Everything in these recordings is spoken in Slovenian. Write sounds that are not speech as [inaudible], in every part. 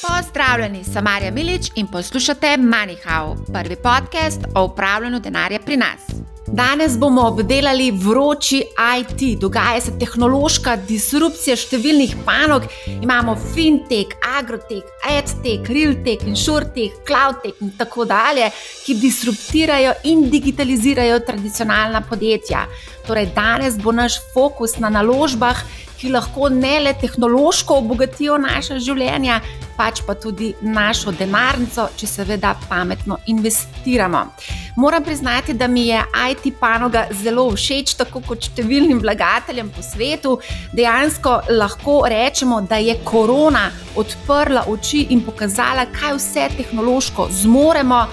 Pozdravljeni, sem Marja Milič in poslušate MoneyHow, prvi podcast o upravljanju denarja pri nas. Danes bomo obdelali vroči IT, dogaja se tehnološka disrupcija številnih panog. Imamo fintech, agrotech, edtech, realtech, insurtech, cloudtech in tako dalje, ki disruptirajo in digitalizirajo tradicionalna podjetja. Torej, danes bo naš fokus na naložbah, ki lahko ne le tehnološko obogatijo naše življenja, pač pa tudi našo denarnico, če seveda pametno investiramo. Moram priznati, da mi je IT panoga zelo všeč, tako kot številnim vlagateljem po svetu. Dejansko lahko rečemo, da je korona odprla oči in pokazala, kaj vse tehnološko zmoremo.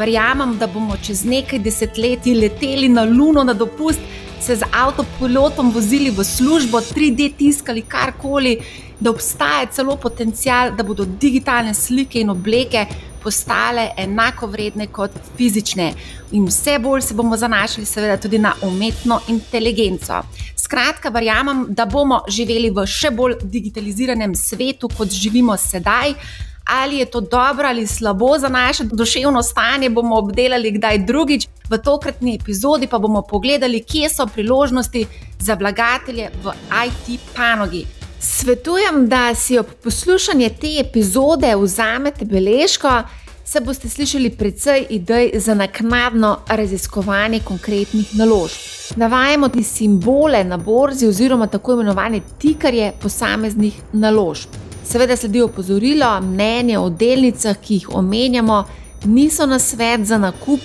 Verjamem, da bomo čez nekaj desetletij leteli na Luno na dopust se z avtopilotom vozili v službo, 3D tiskali karkoli, da obstaja celo potencial, da bodo digitalne slike in obleke postale enako vredne kot fizične. In vse bolj se bomo zanašali, seveda, tudi na umetno inteligenco. Skratka, verjamem, da bomo živeli v še bolj digitaliziranem svetu, kot živimo sedaj ali je to dobro ali slabo za naše duševno stanje, bomo obdelali kdaj drugič. V tokratni epizodi pa bomo pogledali, kje so priložnosti za vlagatelje v IT panogi. Svetujem, da si ob poslušanju te epizode vzamete beležko, se boste slišali precej idej za naknadno raziskovanje konkretnih naložb. Navajamo ti simbole na borzi oziroma tako imenovane tikarje posameznih naložb. Seveda sledi opozorilo, mnenje o delnicah, ki jih omenjamo, niso na svet za nakup.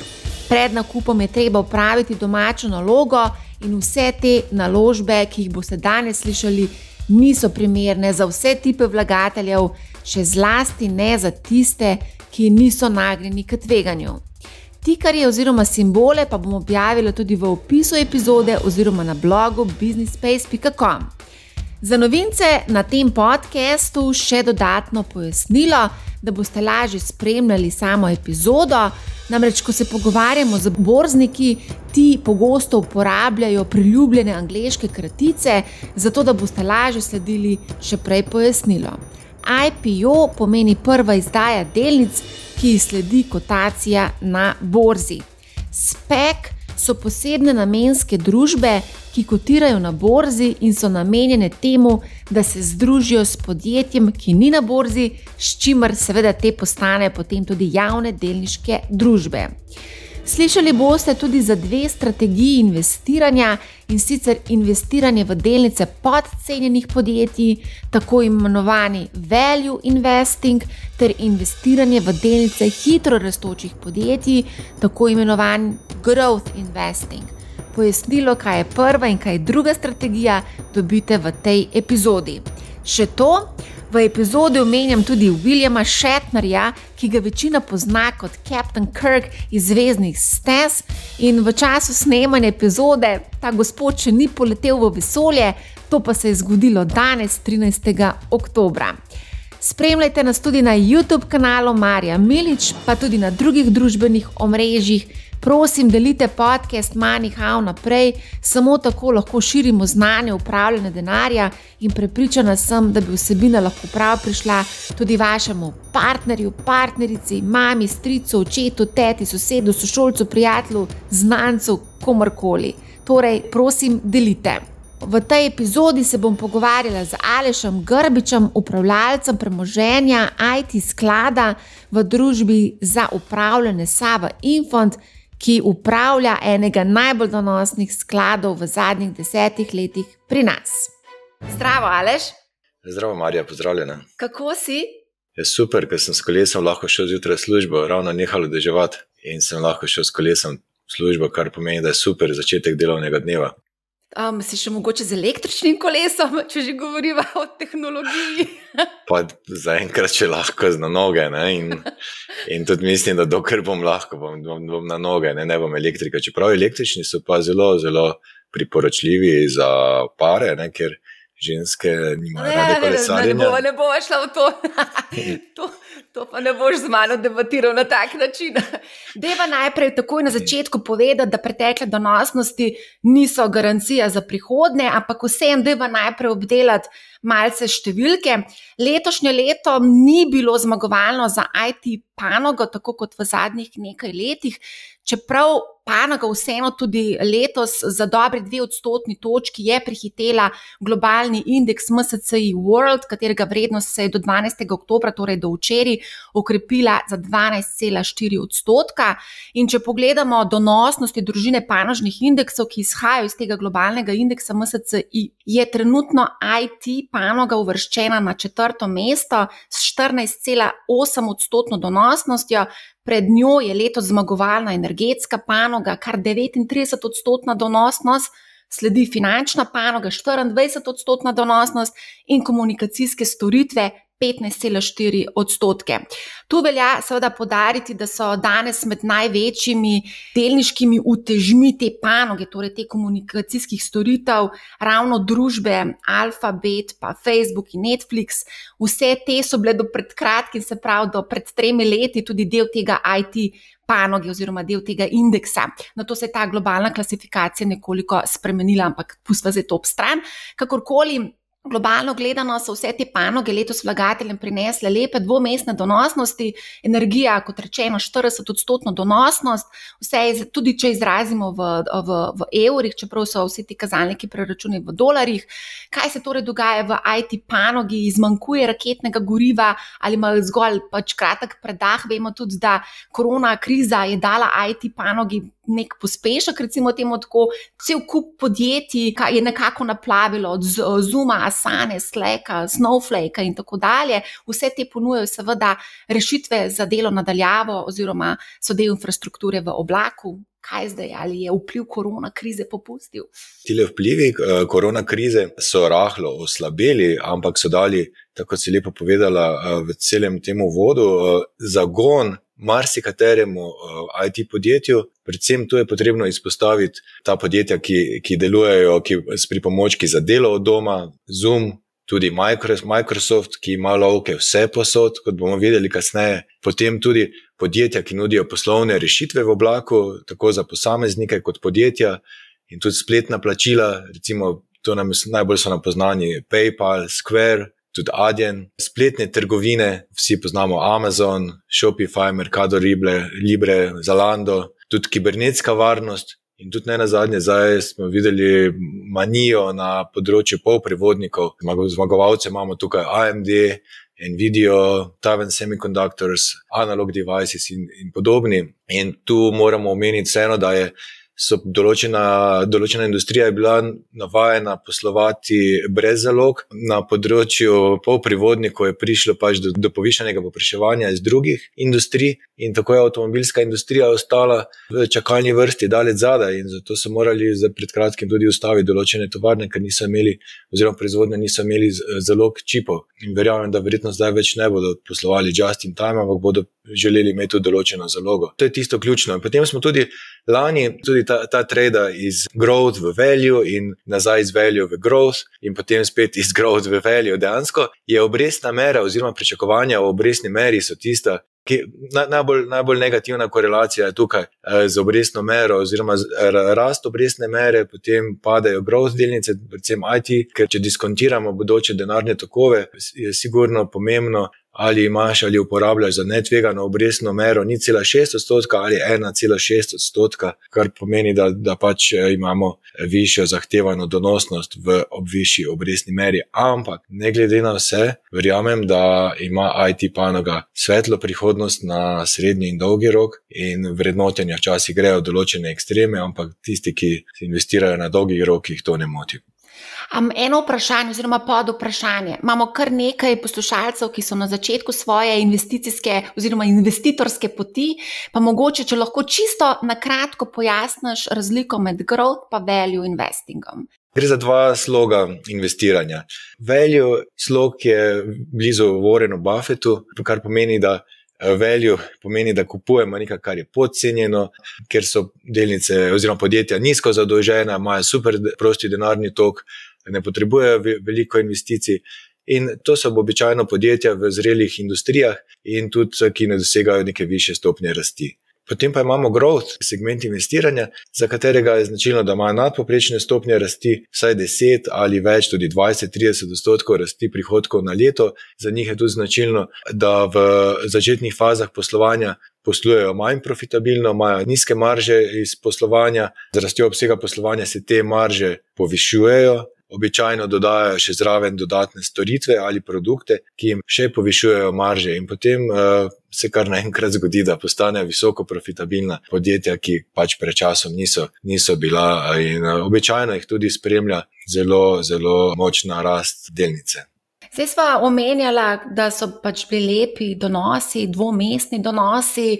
Pred nakupom je treba upraviti domačo nalogo, in vse te naložbe, ki jih boste danes slišali, niso primerne za vse tipe vlagateljev, še zlasti ne za tiste, ki niso nagnjeni k tveganju. Tikarje oziroma simbole pa bomo objavili tudi v opisu epizode oziroma na blogu businessspace.com. Za novince na tem podkastu še dodatno pojasnilo, da boste lažje spremljali samo epizodo. Namreč, ko se pogovarjamo z borzniki, ti pogosto uporabljajo priljubljene angliške kratice, zato da boste lažje sledili še prej pojasnilo. IPO pomeni prva izdaja delnic, ki sledi kotacija na borzi. SPEC so posebne namenske družbe, ki kotirajo na borzi in so namenjene temu, da se združijo s podjetjem, ki ni na borzi, s čimer seveda te postanejo potem tudi javne delniške družbe. Slišali boste tudi za dve strategiji investiranja in sicer investiranje v delnice podcenjenih podjetij, tako imenovani value investing, ter investiranje v delnice hitro rastočih podjetij, tako imenovani growth investing. Pojasnilo, kaj je prva in kaj je druga strategija, dobite v tej epizodi. Še to, V epizodi omenjam tudi Williama Shatnerja, ki ga večina pozna kot Captain Kirk iz Zvezdnih stez. In v času snemanja epizode ta gospod še ni poletel v vesolje, to pa se je zgodilo danes, 13. oktober. Spremljajte nas tudi na YouTube kanalu Marja Milič, pa tudi na drugih družbenih omrežjih prosim, delite podcast Manihau naprej, samo tako lahko širimo znanje upravljanja denarja in prepričana sem, da bi vsebina lahko prav prišla tudi vašemu partnerju, partnerici, mami, stricu, očetu, teti, sosedu, sošolcu, prijatelju, znancu, komorkoli. Torej, prosim, delite. V tej epizodi se bom pogovarjala z Alešem Grbičem, upravljalcem premoženja IT sklada v družbi za upravljanje Sava Infant ki upravlja enega najbolj donosnih skladov v zadnjih desetih letih pri nas. Zdravo, Aleš. Zdravo, Marija, pozdravljena. Kako si? Je super, ker sem s kolesom lahko šel zjutraj v službo, ravno nehalo deževati in sem lahko šel s kolesom v službo, kar pomeni, da je super začetek delovnega dneva. Um, si še mogoče z električnim kolesom, [laughs] če že govorimo o tehnologiji? [laughs] Zaenkrat, če lahko z na noge. In, in tudi mislim, da dokler bom lahko, bom, bom, bom na noge, ne, ne bom elektrika. Čeprav električni so pa zelo, zelo priporočljivi za pare, ne, ker ženske nimajo rade kolesarjenja. Ne, ne, ne bo šla v to. [laughs] to. To pa ne boš z mano debatiral na tak način. Deva najprej takoj na začetku povedati, da pretekle donosnosti niso garancija za prihodne, ampak vsem deva najprej obdelati malce številke. Letošnje leto ni bilo zmagovalno za IT panogo, tako kot v zadnjih nekaj letih, čeprav panoga vseeno tudi letos za dobre dve odstotni točki je prehitela globalni indeks MSCI World, katerega vrednost se je do 12. oktobra, torej do včeraj, okrepila za 12,4 odstotka. In če pogledamo donosnosti družine panožnih indeksov, ki izhajajo iz tega globalnega indeksa MSCI, je trenutno IT panoga uvrščena na četrto mesto s 14,8 odstotno donosnostjo, Pred njo je letos zmagovalna energetska panoga, kar 39 odstotna donosnost, sledi finančna panoga, 24 odstotna donosnost in komunikacijske storitve, 15,4 odstotke. Tu velja seveda podariti, da so danes med največjimi delniškimi utežmi te panoge, torej te komunikacijskih storitev, ravno družbe Alphabet, pa Facebook in Netflix. Vse te so bile do pred kratkim, se pravi do pred tremi leti, tudi del tega IT. Panoge, oziroma del tega indeksa. Na to se je ta globalna klasifikacija nekoliko spremenila, ampak pustimo zdaj to ob stran. Kakorkoli, Globalno gledano so vse te panoge letos vlagateljem prinesle lepe dvomestne donosnosti, energija, kot rečeno, 40-odstotno donosnost, vse je, tudi če izrazimo v, v, v evrih, čeprav so vsi ti kazalniki preračuni v dolarjih. Kaj se torej dogaja v IT panogi, izmanjkuje raketnega goriva ali ima zgolj pač kratek predah? Vemo tudi, da korona kriza je dala IT panogi nek pospešek, recimo temu tako, cel kup podjetij je nekako naplavilo od Zuma, Asane, Slacka, Snowflake in tako dalje. Vse te ponujajo seveda rešitve za delo nadaljavo oziroma so del infrastrukture v oblaku. Kaj zdaj, ali je vpliv korona krize popustil? Ti vplivi uh, korona krize so rahlo oslabili, ampak so dali, tako si lepo povedala, uh, v celem tem uvodu uh, zagon marsikateremu uh, IT podjetju. Predvsem tu je potrebno izpostaviti ta podjetja, ki, ki delujejo ki, s pripomočki za delo od doma, Zoom, tudi Microsoft, ki ima lovke vse posod, kot bomo videli kasneje. Potem tudi podjetja, ki nudijo poslovne rešitve v oblaku, tako za posameznike kot podjetja, in tudi spletna plačila, recimo, to nam najbolj so nam poznani PayPal, Square tudi Adyen, spletne trgovine, vsi poznamo Amazon, Shopify, Mercado Libre, Libre Zalando, tudi kibernetska varnost. In tudi ne na zadnje, zdaj smo videli manijo na področju polprevodnikov. Zmagovalce imamo tukaj AMD, Nvidia, Taiwan Semiconductors, Analog Devices in, in podobni. In tu moramo omeniti vseeno, da je so določena, določena industrija bila navajena poslovati brez zalog, na področju polprivodnikov je prišlo pač do, do povišenega popraševanja iz drugih industrij, in tako je avtomobilska industrija ostala v čakalni vrsti daleč zadaj, in zato so morali pred kratkim tudi ustaviti določene tovarne, ker niso imeli, oziroma proizvodne niso imeli zalog čipov. In verjamem, da verjetno zdaj več ne bodo poslovali just in time, ampak bodo želeli imeti določeno zalogo. To je tisto ključno. Potem smo tudi lani tudi ta, ta trade iz growth v value in nazaj iz value v growth, in potem spet iz growth v value. Dejansko je obrestna mera, oziroma pričakovanja o obrestni meri, so tista. Ki, na, najbolj, najbolj negativna korelacija je tukaj eh, z obrestno mero, oziroma z, rast obrestne mere, potem padajo growth delnice, predvsem IT, ker če diskontiramo bodoče denarne tokove, je sigurno pomembno, ali imaš ali uporabljaš za netvegano obrestno mero 0,6 odstotka ali 1,6 odstotka, kar pomeni, da, da pač eh, imamo višjo zahtevano donosnost v višji obrestni meri. Ampak ne glede na vse, verjamem, da ima IT panoga svetlo prihodnost na srednji in dolgi rok in vrednotenja včasih grejo določene ekstreme, ampak tisti, ki investirajo na dolgih rokih, to ne moti. Um, eno vprašanje, oziroma pod vprašanje. Imamo kar nekaj poslušalcev, ki so na začetku svoje investicijske oziroma investitorske poti, pa mogoče, če lahko čisto na kratko pojasniš razliko med growth in value investingom. Gre za dva sloga investiranja. Value slog je blizu Warrenu Buffetu, kar pomeni, da. Value pomeni, da kupujemo nekaj, kar je podcenjeno, ker so delnice oziroma podjetja nizko zadolžena, imajo super prosti denarni tok, ne potrebujejo veliko investicij. In to so običajno podjetja v zrelih industrijah, in tudi, ki ne dosegajo neke više stopnje rasti. Potem pa imamo growth, segment investiranja, za katerega je značilno, da ima nadpoprečne stopnje rasti, vsaj 10 ali več, tudi 20-30 odstotkov rasti prihodkov na leto. Za njih je tudi značilno, da v začetnih fazah poslovanja poslujejo manj profitabilno, imajo nizke marže iz poslovanja, z rastjo obsega poslovanja se te marže povišujejo. Običajno dodajajo še zraven dodatne storitve ali produkte, ki jim še povišujejo marže, in potem uh, se kar naenkrat zgodi, da postanejo visoko profitabilna podjetja, ki pač pred časom niso, niso bila. In uh, običajno jih tudi spremlja zelo, zelo močna rast delnice. Zdaj smo omenjali, da so pač bili lepi donosi, dvomestni donosi.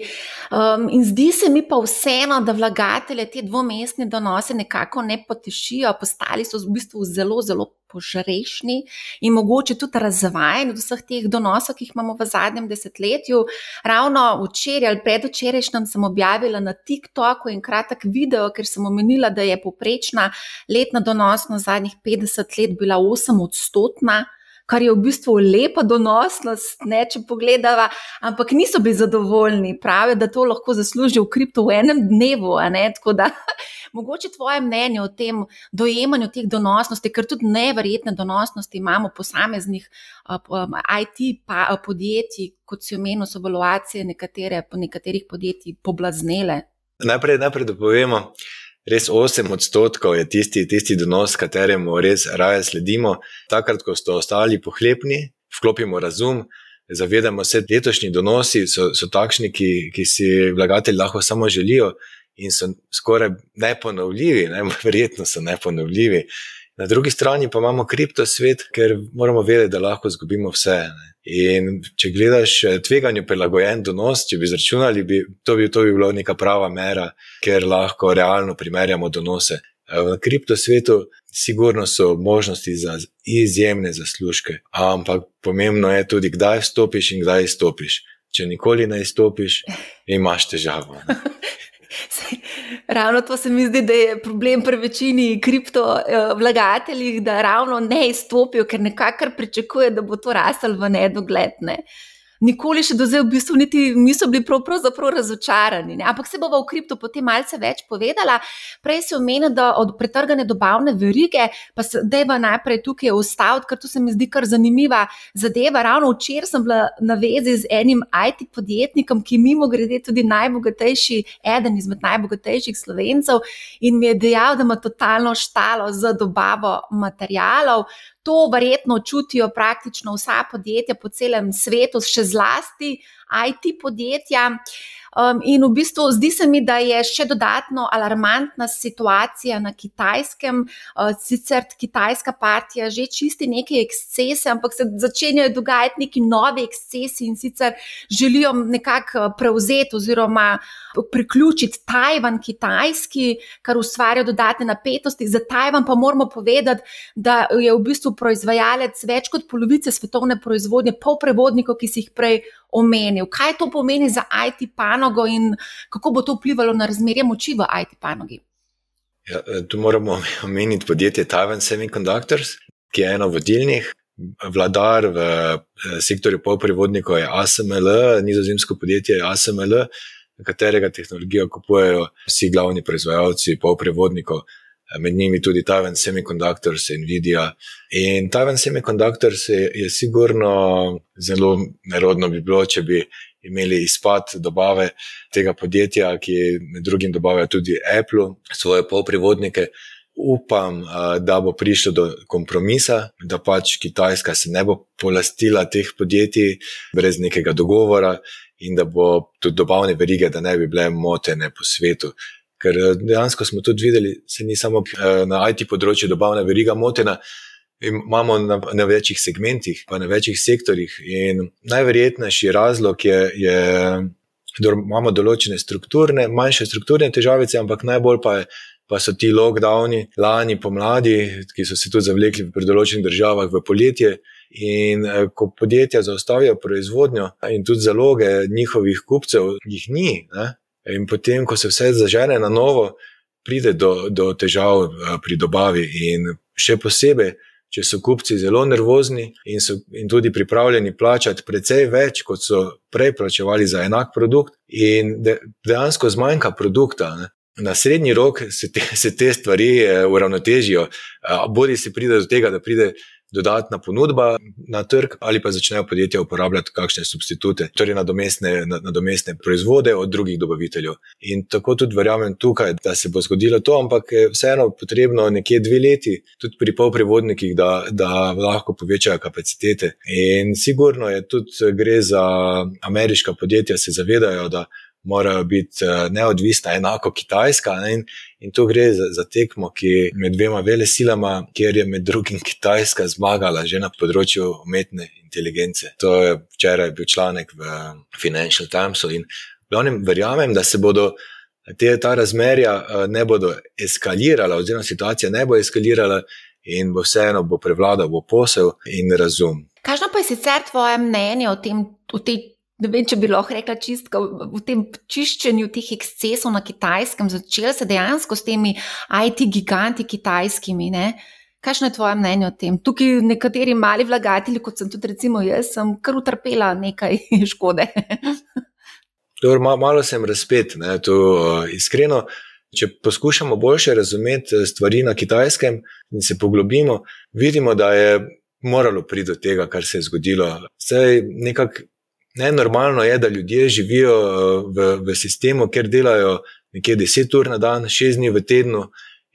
Um, in zdi se mi pa vseeno, da vlagatelje te dvomestne donose nekako ne potešijo, postali so v bistvu zelo, zelo požrešni in mogoče tudi razvajeni od vseh teh donosov, ki jih imamo v zadnjem desetletju. Ravno včeraj ali predvčerajšnjem sem objavila na TikToku en kratek video, ker sem omenila, da je poprečna letna donosnost zadnjih 50 let bila 8 odstotna kar je v bistvu lepa donosnost, ne, če pogledava, ampak niso bili zadovoljni. Pravijo, da to lahko zaslužijo v kriptu v enem dnevu. Da, [laughs] mogoče tvoje mnenje o tem dojemanju teh donosnosti, ker tudi neverjetne donosnosti imamo posameznih IT podjetij, kot si omenil, so valuacije nekatere, po nekaterih podjetjih poblaznele. Najprej, najprej da povemo res 8 odstotkov je tisti, tisti donos, kateremu res raje sledimo. Takrat, ko so ostali pohlepni, vklopimo razum, zavedamo se, da letošnji donosi so, so takšni, ki, ki si vlagatelji lahko samo želijo in so skoraj neponovljivi, ne? [laughs] verjetno so neponovljivi. Na drugi strani pa imamo kriptosvet, ker moramo vedeti, da lahko izgubimo vse. Ne? In če gledaš eh, tveganju prilagojen donos, če bi izračunali, bi, to, bi, to bi bilo neka prava mera, ker lahko realno primerjamo donose. Eh, v kriptosvetu sigurno so možnosti za izjemne zaslužke, ampak pomembno je tudi, kdaj vstopiš in kdaj izstopiš. Če nikoli ne izstopiš, imaš težavo. [laughs] Ravno to se mi zdi, da je problem pri večini kriptovlagateljih, da ravno ne izstopijo, ker nekako pričakujejo, da bo to rasel v nedogled. Ne nikoli še do zdaj v bistvu niti niso bili prav, pravzaprav razočarani. Ne? Ampak se bova v kriptu potem malce več povedala. Prej si omenila, da od pretrgane dobavne verige, pa se deva najprej tukaj ustaviti, ker to se mi zdi kar zanimiva zadeva. Ravno včeraj sem bila na vezi z enim IT podjetnikom, ki mimo grede tudi najbogatejši, eden izmed najbogatejših slovencev in mi je dejal, da ima totalno štalo za dobavo materijalov. To verjetno čutijo praktično vsa podjetja po celem svetu, še zlasti IT podjetja. Um, in v bistvu zdi se mi, da je še dodatno alarmantna situacija na kitajskem. Uh, sicer kitajska partija že čisti neke ekscese, ampak se začenjajo dogajati neki novi ekscesi in sicer želijo nekako uh, prevzeti oziroma priključiti Tajvan kitajski, kar ustvarja dodatne napetosti. Za Tajvan pa moramo povedati, da je v bistvu proizvajalec več kot polovice svetovne proizvodnje, pol prevodnikov, ki si jih prej omenil. Kaj to pomeni za IT panogo in kako bo to vplivalo na razmerje moči v IT panogi? Ja, eh, tu moramo [laughs] omeniti podjetje Taiwan Semiconductors, ki je eno vodilnih. Vladar v eh, sektorju polprevodnikov je ASML, nizozemsko podjetje ASML, katerega tehnologijo kupujejo vsi glavni proizvajalci polprevodnikov med njimi tudi Taiwan Semiconductors, Nvidia. In Taiwan Semiconductors je, je sigurno zelo nerodno bi bilo, če bi imeli izpad dobave tega podjetja, ki med drugim dobavlja tudi Apple, svoje polprivodnike. Upam, da bo prišlo do kompromisa, da pač Kitajska se ne bo polastila teh podjetij brez nekega dogovora in da bo tudi dobavne verige, da ne bi bile motene po svetu. Ker eh, dejansko smo tudi videli, da se ni samo eh, na IT področju dobavna veriga motena, imamo na, na večjih segmentih, pa na večjih sektorjih. In najverjetnejši razlog je, je da imamo določene strukturne, manjše strukturne težave, ampak najbolj pa, je, pa so ti lockdowni lani pomladi, ki so se tudi zavlekli v določenih državah v poletje. In eh, ko podjetja zaustavijo proizvodnjo in tudi zaloge njihovih kupcev, jih ni. Ne? In potem, ko se vse zažene na novo, pride do, do težav eh, pri dobavi. In še posebej če so kupci zelo nervozni in so in tudi pripravljeni plačati precej več, kot so prej plačevali za enak produkt, in de, dejansko zmanjka produkta. Ne. Na srednji rok se te, se te stvari eh, uravnotežijo, bodi se pride do tega, da pride dodatna ponudba na trg, ali pa začnejo podjetja uporabljati kakšne substitute, torej nadomestne, nadomestne proizvode od drugih dobaviteljev. In tako tudi verjamem tukaj, da se bo zgodilo to, ampak je vseeno potrebno nekje dve leti, tudi pri polprevodnikih, da, da lahko povečajo kapacitete. In sigurno je tudi gre za ameriška podjetja, se zavedajo, da morajo biti eh, neodvisna, enako Kitajska. Ne? In, in tu gre za, za tekmo, ki je med dvema vele silama, kjer je med drugim Kitajska zmagala že na področju umetne inteligence. To je včeraj bil članek v Financial Timesu in glavnem verjamem, da se bodo. Te, ta razmerja eh, ne bodo eskalirala, oziroma situacija ne bo eskalirala, in bo vseeno bo prevladal bo posel in razum. Kakšno pa je sicer tvoje mnenje o, tem, o tej ne vem, če bi lahko rekla čistka v tem čiščenju teh ekscesov na kitajskem, začel se dejansko s temi IT giganti kitajskimi. Ne? Kakšno je tvoje mnenje o tem? Tukaj nekateri mali vlagatelji, kot sem tudi recimo jaz, sem kar utrpela nekaj [laughs] škode. Dobro, malo sem razpet, ne, to, uh, iskreno. Če poskušamo bolje razumeti eh, stvari na kitajskem in se poglobimo, vidimo, da je moralo priti do tega, kar se je zgodilo. Vse nekako Ne, normalno je, da ljudje živijo eh, v, v sistemu, kjer delajo nekje 10 ur na dan, 6 dni v tednu,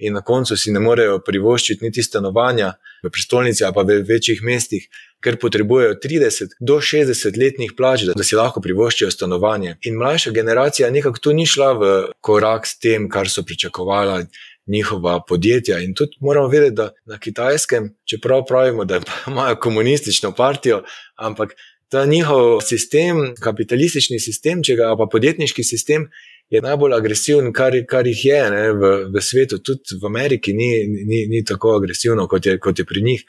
in na koncu si ne morejo privoščiti niti stanovanja v prestolnici ali pa v večjih mestih, ker potrebujejo 30 do 60 letnih plač, da si lahko privoščijo stanovanje. In mlajša generacija nekako tu ni šla v korak s tem, kar so pričakovala. Njihova podjetja. In tudi moramo vedeti, da na kitajskem, čeprav pravimo, da imajo komunistično partijo, ampak ta njihov sistem, kapitalistični sistem, če ga pa podjetniški sistem, je najbolj agresiven, kar, kar jih je ne, v, v svetu, tudi v Ameriki, ni, ni, ni tako agresivno, kot je, kot je pri njih.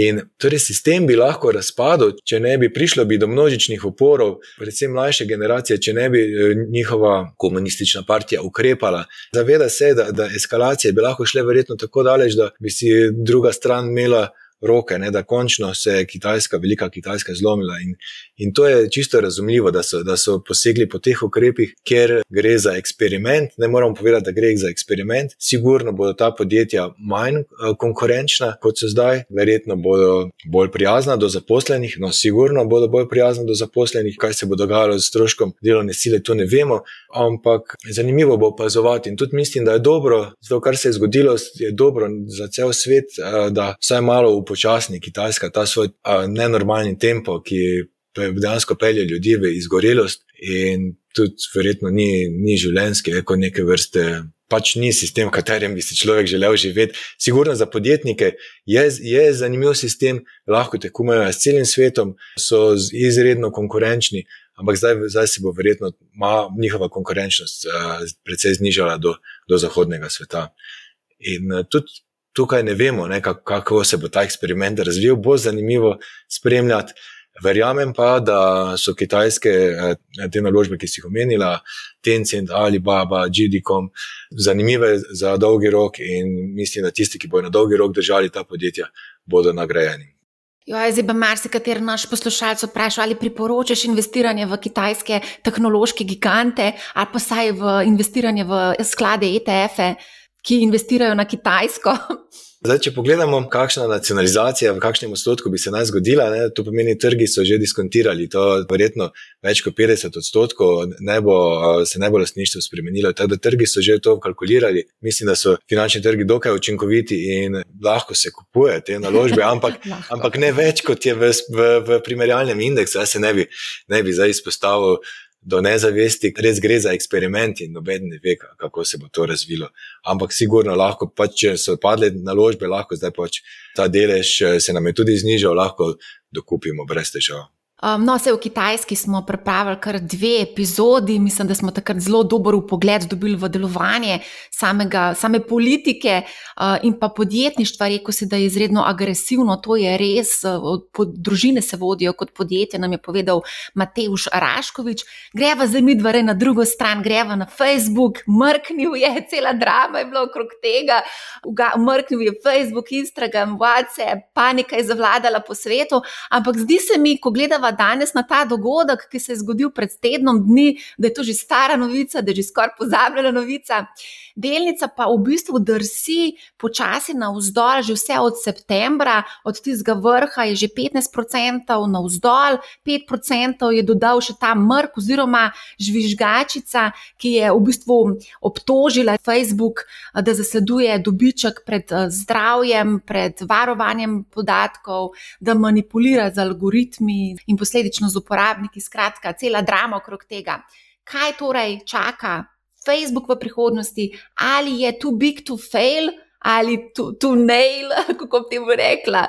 In torej sistem bi lahko razpadel, če ne bi prišlo bi do množičnih uporov, predvsem mlajše generacije, če ne bi eh, njihova komunistična partija ukrepala. Zaveda se, da, da eskalacije bi lahko šle verjetno tako daleč, da bi si druga stran imela roke, ne, da končno se je Kitajska, velika Kitajska, zlomila. In, in to je čisto razumljivo, da so, da so posegli po teh ukrepih, ker gre za eksperiment. Ne moramo povedati, da gre za eksperiment. Sigurno bodo ta podjetja manj eh, konkurenčna kot so zdaj, verjetno bodo bolj prijazna do zaposlenih, no, sigurno bodo bolj prijazna do zaposlenih. Kaj se bo dogajalo z stroškom delovne sile, to ne vemo, ampak zanimivo bo opazovati. In tudi mislim, da je dobro, to, kar se je zgodilo, je dobro za cel svet, eh, da vsaj malo upočasni Kitajska, ta svoj a, nenormalni tempo, ki dejansko pelje ljudi v izgorelost in tudi verjetno ni, ni življenjski, je kot neke vrste. Pač ni sistem, v katerem bi si človek želel živeti. Sigurno za podjetnike je, je zanimiv sistem, lahko tekmujejo s celim svetom, so izredno konkurenčni, ampak zdaj, zdaj se bo verjetno njihova konkurenčnost uh, precej znižala do, do zahodnega sveta. In uh, tudi tukaj ne vemo, ne, kako se bo ta eksperiment razvijal, bo zanimivo spremljati. Verjamem pa, da so kitajske eh, te naložbe, ki si jih omenila, Tencent, Alibaba, GDCom, zanimive za dolgi rok in mislim, da tisti, ki bodo na dolgi rok držali ta podjetja, bodo nagrajeni. Jo, zdaj pa marsikateri naš poslušalec vpraša, ali priporočaš investiranje v kitajske tehnološke gigante ali pa saj v investiranje v sklade ETF-e ki investirajo na Kitajsko. [laughs] Zdaj, če pogledamo, kakšna nacionalizacija, v kakšnem odstotku bi se naj zgodila, ne, to pomeni, da trgi so že diskontirali. To je verjetno več kot 50 odstotkov, ne bo, se ne bo lastništvo spremenilo. Tako da trgi so že to kalkulirali. Mislim, da so finančni trgi dokaj učinkoviti in lahko se kupuje te naložbe, [laughs] ampak, ampak ne več kot je v, v, v primerjalnem indeksu. Jaz se ne bi, ne bi zdaj izpostavil do nezavesti, res gre za eksperiment in noben ne ve, kako se bo to razvilo. Ampak sigurno lahko, pač, če so padle naložbe, lahko zdaj pač ta delež eh, se nam je tudi znižal, lahko dokupimo brez težav. Um, no, vse v Kitajski smo pripravili kar dve epizodi, mislim, da smo takrat zelo dober pogled dobili v delovanje samega, same politike uh, in pa podjetništva. Rekl si, da je izredno agresivno, to je res, uh, družine se vodijo kot podjetje, nam je povedal Mateuš Raškovič. Greva zdaj mi dvare na drugo stran, greva na Facebook, mrknil je, [laughs] cela drama je bila okrog tega, mrknil je Facebook, Instagram, WhatsApp, panika je zavladala po svetu, ampak zdi se mi, ko gledava danes na ta dogodek, ki se je zgodil pred tednom dni, da je to že stara novica, da je že skoraj pozabljena novica. Delnica pa v bistvu drsi počasi navzdol, že vse od septembra, od tistega vrha je že 15% navzdol, 5% je dodal še ta mrk oziroma žvižgačica, ki je v bistvu obtožila Facebook, da zasleduje dobiček pred eh, zdravjem, pred varovanjem podatkov, da manipulira z algoritmi in posledično z uporabniki. Skratka, cela drama okrog tega. Kaj torej čaka Facebook v prihodnosti, ali je too big to fail, ali too, too nail, [laughs] kako bi temu rekla.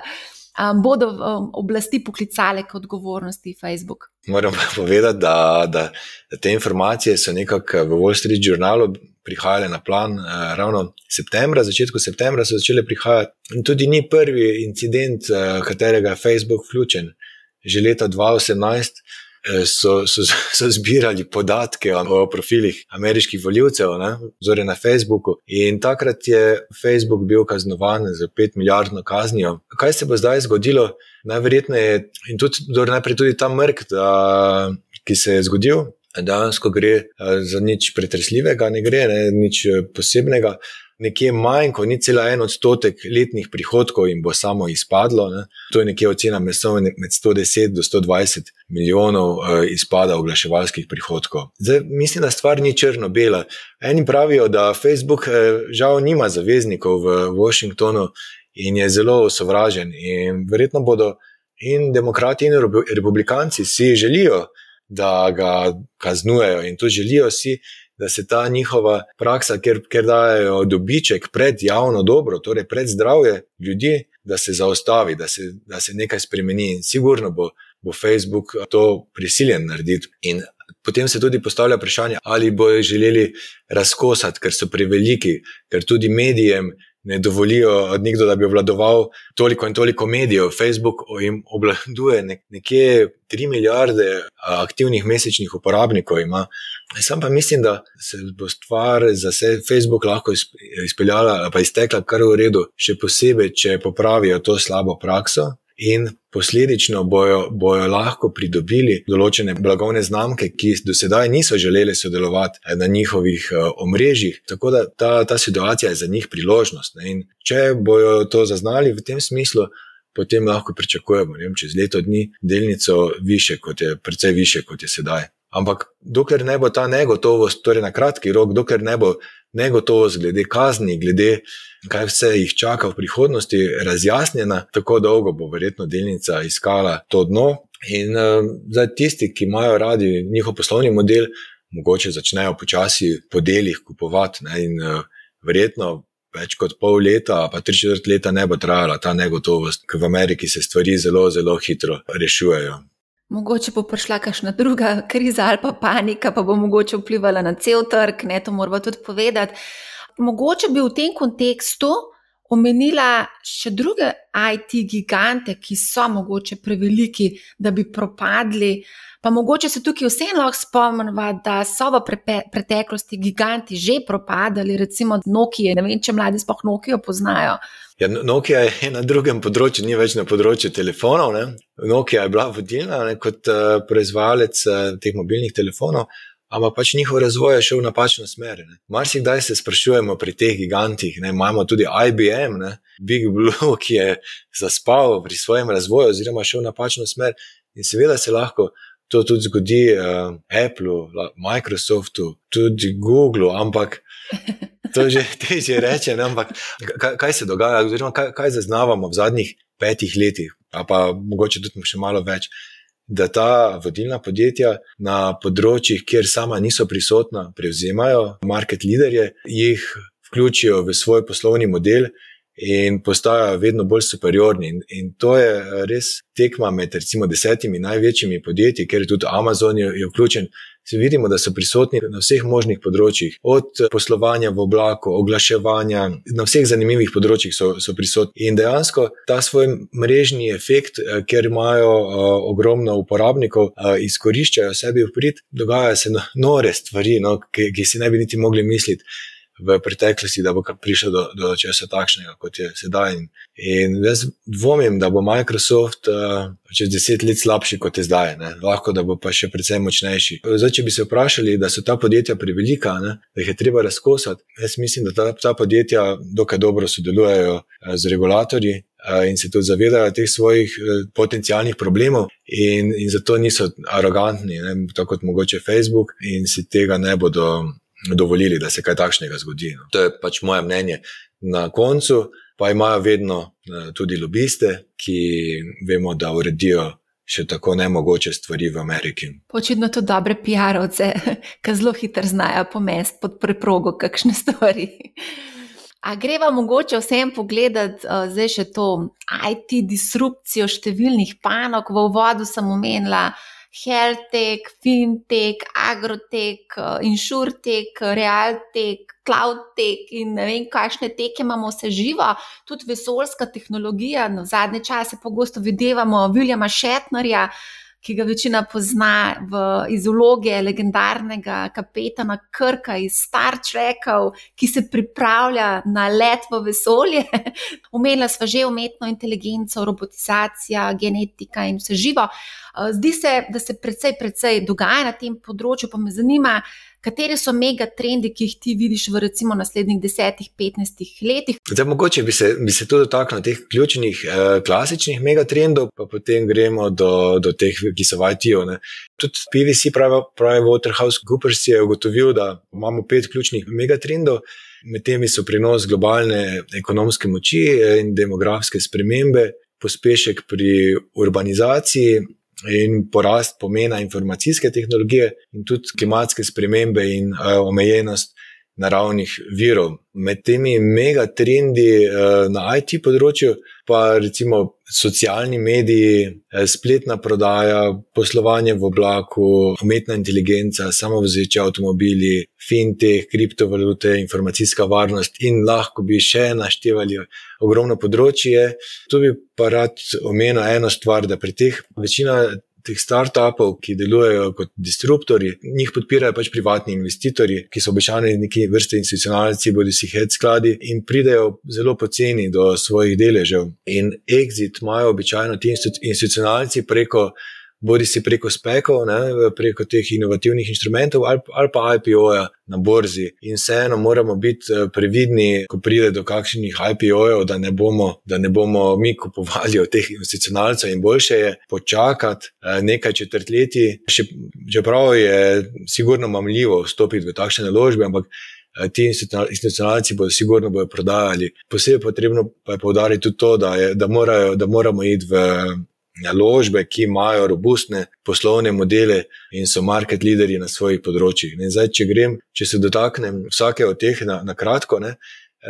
Um, bodo um, oblasti poklicale k odgovornosti Facebook? Moram povedati, da, da, da te informacije so nekako v Wall Street Journalu prihajale na plan uh, ravno septembra, začetku septembra so začele prihajati. In tudi ni prvi incident, uh, katerega je Facebook vključen. Že leta 2018 Eh, so, so, [laughs] so zbirali podatke o profilih ameriških voljivcev, zore na Facebooku. In takrat je Facebook bil kaznovan z 5 milijardno kaznijo. Kaj se bo zdaj zgodilo? Najverjetneje, in tudi, najprej tudi ta mrk, da, ki se je zgodil, dejansko gre eh, za nič pretresljivega, ne gre za nič eh, posebnega nekje manj, kot ni cela en odstotek letnih prihodkov in bo samo izpadlo. Ne. To je nekje ocena med 110 do 120 milijonov uh, izpada oglaševalskih prihodkov. Zdaj, mislim, da stvar ni črno-bela. Eni pravijo, da Facebook uh, žal nima zaveznikov v Washingtonu in je zelo sovražen. In verjetno bodo in demokrati in republikanci si želijo, da ga kaznujejo in to želijo si da se ta njihova praksa, ker, ker dajo dobiček pred javno dobro, torej pred zdravje ljudi, da se zaustavi, da se, da se nekaj spremeni. In sigurno bo, bo Facebook to prisiljen narediti. In potem se tudi postavlja vprašanje, ali bojo želeli razkosati, ker so preveliki, ker tudi medijem ne dovolijo nekdo, da bi obvladoval toliko in toliko medijev. Facebook jim obvladuje nekje 3 milijarde aktivnih mesečnih uporabnikov. Ima. Sam pa mislim, da se bo stvar za Facebook lahko izpeljala, pa iztekla kar v redu, še posebej, če popravijo to slabo prakso in posledično bojo, bojo lahko pridobili določene blagovne znamke, ki do sedaj niso želeli sodelovati eh, na njihovih uh, omrežjih. Tako da ta, ta situacija je za njih priložnost. Ne? In če bojo to zaznali v tem smislu, potem lahko pričakujemo, da čez leto dni delnico više, kot je, precej više, kot je sedaj. Ampak dokler ne bo ta negotovost, torej na kratki rok, dokler ne bo negotovost glede kazni, glede kaj vse jih čaka v prihodnosti, razjasnjena, tako dolgo bo verjetno delnica iskala to dno. In uh, zdaj tisti, ki imajo radi njihov poslovni model, mogoče začnejo počasi po delih kupovati. Ne, in uh, verjetno več kot pol leta, pa tri četrt leta ne bo trajala ta negotovost, ker v Ameriki se stvari zelo, zelo hitro rešujejo. Mogoče bo prišla kakšna druga kriza ali pa panika, pa bo mogoče vplivala na cel trg, ne to moramo tudi povedati. Mogoče bi v tem kontekstu omenila še druge IT gigante, ki so mogoče preveliki, da bi propadli. Pa mogoče se tukaj vseeno lahko spomnimo, da so v preteklosti giganti že propadali, recimo Nokia. Ne vem, če mladi sploh Nokia poznajo. Ja, Nokia je na drugem področju, ni več na področju telefonov. Ne? Nokia je bila vodilna ne, kot uh, proizvajalec uh, teh mobilnih telefonov, ampak pač njihov razvoj je šel v napačno smer. Mar si kdaj se sprašujemo pri teh gigantih, ne? imamo tudi IBM, ne? Big Blue, ki je zaspal pri svojem razvoju, oziroma šel v napačno smer. In seveda se lahko to tudi zgodi uh, Apple, Microsoftu, tudi Google, ampak. [laughs] To je že težje reči, ampak kaj, kaj se dogaja, oziroma kaj, kaj zaznavamo v zadnjih petih letih, pa mogoče tudi še malo več, da ta vodilna podjetja na področjih, kjer sama niso prisotna, prevzemajo market leaderje, jih vključijo v svoj poslovni model in postajajo vedno bolj superiorni. In, in to je res tekma med recimo desetimi največjimi podjetji, ker je tudi Amazon je, je vključen. Se vidimo, da so prisotni na vseh možnih področjih, od poslovanja v oblaku, oglaševanja, na vseh zanimivih področjih so, so prisotni. In dejansko ta svoj mrežni efekt, eh, ker imajo uh, ogromno uporabnikov, uh, izkoriščajo sebi v prid, dogajajo se no, nore stvari, no, ki, ki si ne bi niti mogli misliti v preteklosti, da bo prišel do, do česa takšnega, kot je sedaj. In, in jaz dvomim, da bo Microsoft uh, čez deset let slabši, kot je zdaj. Ne? Lahko da bo pa še precej močnejši. Zdaj, če bi se vprašali, da so ta podjetja prevelika, ne? da jih je treba razkosati, jaz mislim, da ta, ta podjetja dokaj dobro sodelujejo uh, z regulatorji. Eh, in se tudi zavedajo teh svojih potencijalnih problemov, in, in zato niso arogantni, ne, tako kot mogoče Facebook, in si tega ne bodo dovolili, da se kaj takšnega zgodi. No. To je pač moje mnenje. Na koncu pa imajo vedno eh, tudi lobiste, ki vemo, da uredijo še tako nemogoče stvari v Ameriki. Očitno to dobre PR-ovce, [laughs] ki zelo hitro znajo pomest pod preprogo kakšne [laughs] stvari. A greva mogoče vsem pogledati uh, zdaj še to IT disrupcijo številnih panog, v uvodu sem omenila healthtech, fintech, agrotech, eh, insurtech, realtech, cloudtech in ne vem, kakšne teke imamo vse živo, tudi vesoljska tehnologija. No, zadnje čase pogosto videvamo Viljama Šetnerja, ki ga večina pozna v izologe legendarnega kapetana Krka iz Star Trekov, ki se pripravlja na let v vesolje. [laughs] Umela sva že umetno inteligenco, robotizacija, genetika in vse živo. Zdi se, da se precej, precej dogaja na tem področju, pa me zanima, Kateri so mega trendi, ki jih ti vidiš v recimo naslednjih 10-15 letih? Zdaj, mogoče bi se, bi se tudi dotaknil teh ključnih, eh, klasičnih mega trendov, pa potem gremo do, do teh, ki so v IT-ju. Tudi PVC, pravi, pravi Waterhouse Coopers, je ugotovil, da imamo pet ključnih mega trendov. Med temi so prenos globalne ekonomske moči in demografske spremembe, pospešek pri urbanizaciji, in porast pomena informacijske tehnologije, in tudi klimatske spremembe in uh, omejenost naravnih virov. Med temi megatrendi uh, na IT področju, pa recimo socialni mediji, eh, spletna prodaja, poslovanje v oblaku, umetna inteligenca, samovozeči avtomobili, fintech, kriptovalute, informacijska varnost in lahko bi še naštevali ogromno področje. Tu bi pa rad omenil eno stvar, da pri teh večina teh startupov, ki delujejo kot disruptori, njih podpirajo pač privatni investitorji, ki so običajno neki vrste institucionalci, bodi si head skladi in pridejo zelo poceni do svojih deležev. In exit imajo običajno ti institucionalci preko bodi si preko spekov, ne, preko teh inovativnih inštrumentov ali, ali pa IPO-ja na borzi. In vseeno moramo biti eh, previdni, ko pride do kakšnih IPO-jev, da, da ne bomo mi kupovali od teh institucionalcev in boljše je počakati eh, nekaj četrtletij, čeprav je sigurno mamljivo vstopiti v takšne naložbe, ampak. Eh, ti institucionalci bodo sigurno bodo prodajali. Posebej potrebno pa je povdariti tudi to, da, je, da, morajo, da moramo iti v naložbe, ki imajo robustne poslovne modele in so market leaderji na svojih področjih. Zdaj, če grem, če se dotaknem vsake od teh na, na kratko, ne,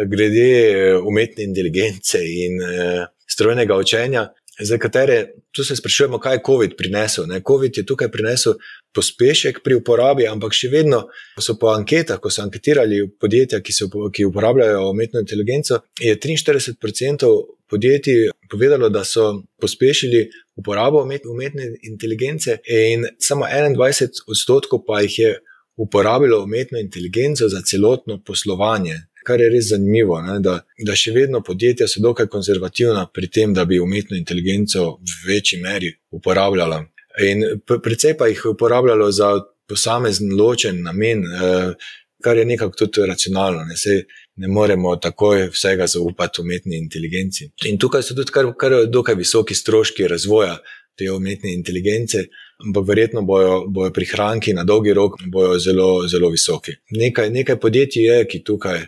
glede eh, umetne inteligence in uh, strojnega učenja. Za katere tu se sprašujemo, kaj je COVID prinesel. Ne? COVID je tukaj prinesel pospešek pri uporabi, ampak še vedno so po anketah, ko so anketirali podjetja, ki, so, ki uporabljajo umetno inteligenco, je 43% podjetij povedalo, da so pospešili uporabo umetne inteligence, in samo 21 odstotkov pa jih je uporabilo umetno inteligenco za celotno poslovanje. Kar je res zanimivo, ne, da, da še vedno podjetja so dokaj konzervativna pri tem, da bi umetno inteligenco v večji meri uporabljala. In predvsej pa jih uporabljalo za posamezen ločen namen, eh, kar je nekako tudi racionalno. Ne, Sej, ne moremo takoj vsega zaupati umetni inteligenci. In tukaj so tudi kar, kar dokaj visoki stroški razvoja te umetne inteligence, ampak verjetno bojo, bojo prihranki na dolgi rok zelo, zelo visoki. Nekaj, nekaj podjetij je, ki tukaj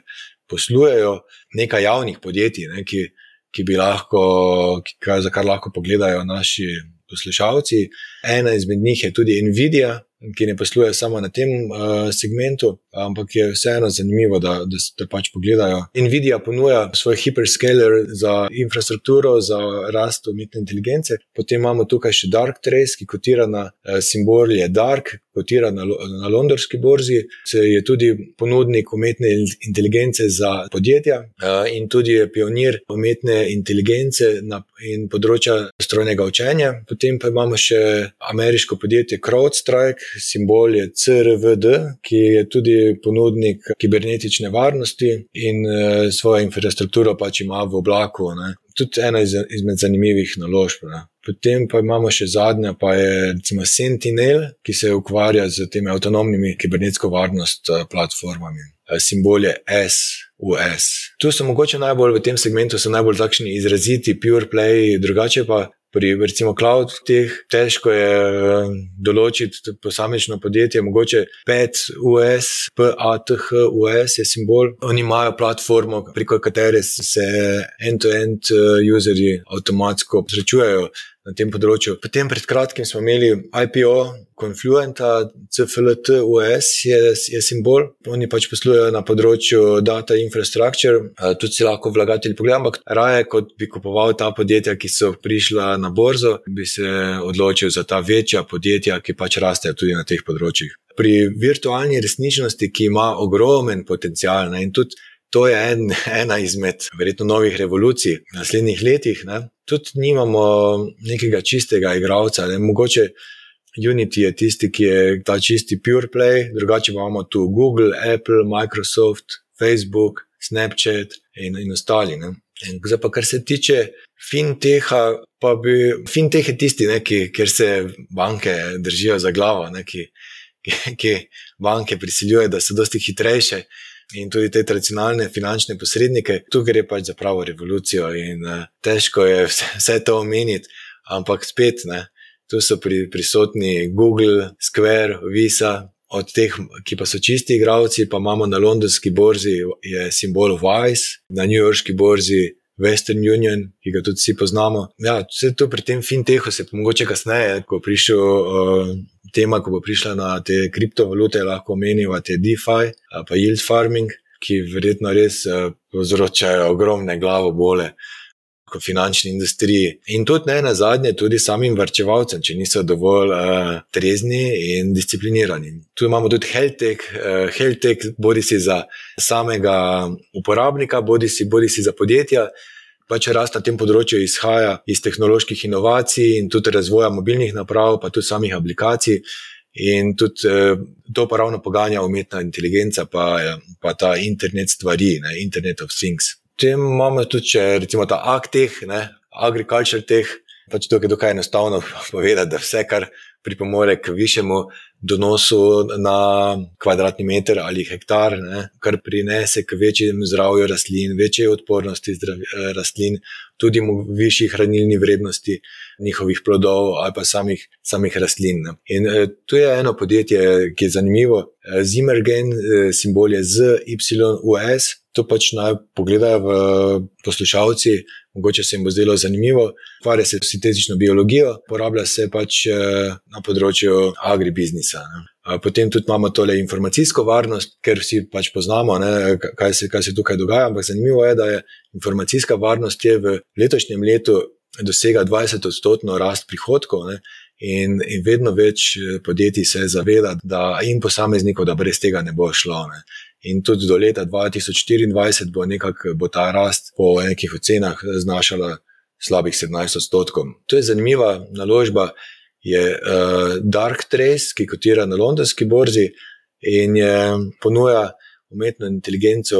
poslujejo, nekaj javnih podjetij, ne, ki, ki bi lahko, ki, za kar lahko pogledajo naši poslušalci. Ena izmed njih je tudi Nvidia, ki ne posluje samo na tem uh, segmentu ampak je vseeno zanimivo, da, da se pač pogledajo. Nvidia ponuja svoj hyperscaler za infrastrukturo, za rast umetne inteligence. Potem imamo tukaj še Dark Trace, ki kotira na eh, simbol je Dark, kotira na, na londonski borzi, se je tudi ponudnik umetne inteligence za podjetja eh, in tudi je pionir umetne inteligence na in področja strojnega učenja. Potem pa imamo še ameriško podjetje CrowdStrike, simbol je CRVD, ki je tudi ponudnik kibernetične varnosti in uh, svojo infrastrukturo pač ima v oblaku. Ne. Tudi ena izmed zanimivih naložb. Ne. Potem pa imamo še zadnja, pa je recimo Sentinel, ki se ukvarja z temi avtonomnimi kibernetsko varnost eh, platformami. Eh, simbol je S. US. Tu so mogoče najbolj v tem segmentu, so najbolj takšni izraziti, pure play, drugače pa pri recimo cloud teh težko je eh, določiti posamično podjetje, mogoče 5 US, PATH US je simbol. Oni imajo platformo, preko katere se end-to-end -end userji avtomatsko srečujejo na tem področju. Potem pred kratkim smo imeli IPO, Confluenta, CFLT, US je, je simbol. Oni pač poslujejo na področju data infrastructure, tudi si lahko vlagatelj pogleda, ampak raje kot bi kupoval ta podjetja, ki so prišla na borzo, bi se odločil za ta večja podjetja, ki pač rastejo tudi na teh področjih. Pri virtualni resničnosti, ki ima ogromen potencial ne, in tudi To je en, [laughs] ena izmed, verjetno, novih revolucij v naslednjih letih. Ne. Tudi nimamo nekega čistega igralca. Ne. Mogoče Unity je tisti, ki je ta čisti pure play, drugače imamo tu Google, Apple, Microsoft, Facebook, Snapchat in, in ostali. Ne. In zdaj, pa, kar se tiče finteha, pa bi fintech je tisti, ne, ki, kjer se banke držijo za glavo, ne, ki, ki, ki banke prisiljujejo, da so dosti hitrejše in tudi te tradicionalne finančne posrednike, tu gre pač za pravo revolucijo in uh, težko je vse, to omeniti, ampak spet, ne, tu so pri, prisotni Google, Square, Visa. Od teh, ki pa so čisti igravci, pa imamo na londonski borzi, je simbol Vice, na newyorški borzi Western Union, ki ga tudi vsi poznamo. Ja, vse to pri tem fintechu se mogoče kasneje, ko prišel uh, tema, ko bo prišla na te kriptovalute, lahko omenjava te DeFi, pa yield farming, ki verjetno res uh, povzročajo ogromne glavo bole. Kot finančni industriji, in tudi ne na zadnje, tudi samim vrčevalcem, če niso dovolj uh, trezni in disciplinirani. Tu imamo tudi HealthTech, uh, HealthTech bodi si za samega uporabnika, bodi si, bodi si za podjetja pač rast na tem področju izhaja iz tehnoloških inovacij in tudi razvoja mobilnih naprav, pa tudi samih aplikacij. In tudi eh, to pa ravno poganja umetna inteligenca, pa, pa ta internet stvari, ne, Internet of Things. Potem imamo tudi, če recimo ta Agtech, Agriculture Tech, pač tukaj je dokaj enostavno [laughs] povedati, da vse, kar pripomore k višjemu donosu na kvadratni meter ali hektar, ne, kar prinese k večjemu zdravju rastlin, večji odpornosti zdravi, eh, rastlin, tudi višji hranilni vrednosti njihovih plodov ali pa samih, samih rastlin. Ne. In eh, tu je eno podjetje, ki je zanimivo, eh, Zimmergen, simbol je ZYUS. To pač naj pogledajo poslušalci, mogoče se jim bo zdelo zanimivo. Ukvarja se s sintetično biologijo, uporablja se pač na področju agribiznisa. Potem tudi imamo tole informacijsko varnost, ker vsi pač poznamo, ne, kaj, se, kaj se tukaj dogaja. Ampak zanimivo je, da je informacijska varnost je v letošnjem letu dosega 20-odstotno rast prihodkov. Ne, in, in vedno več eh, podjetij se zaveda, da in posameznikov, da brez tega ne bo šlo. Ne. In tudi do leta 2024 bo, nekak, bo ta rast po nekih ocenah znašala slabih 17 odstotkov. To je zanimiva naložba je uh, Dark Trace, ki kotira na londonski borzi in je ponuja umetno inteligenco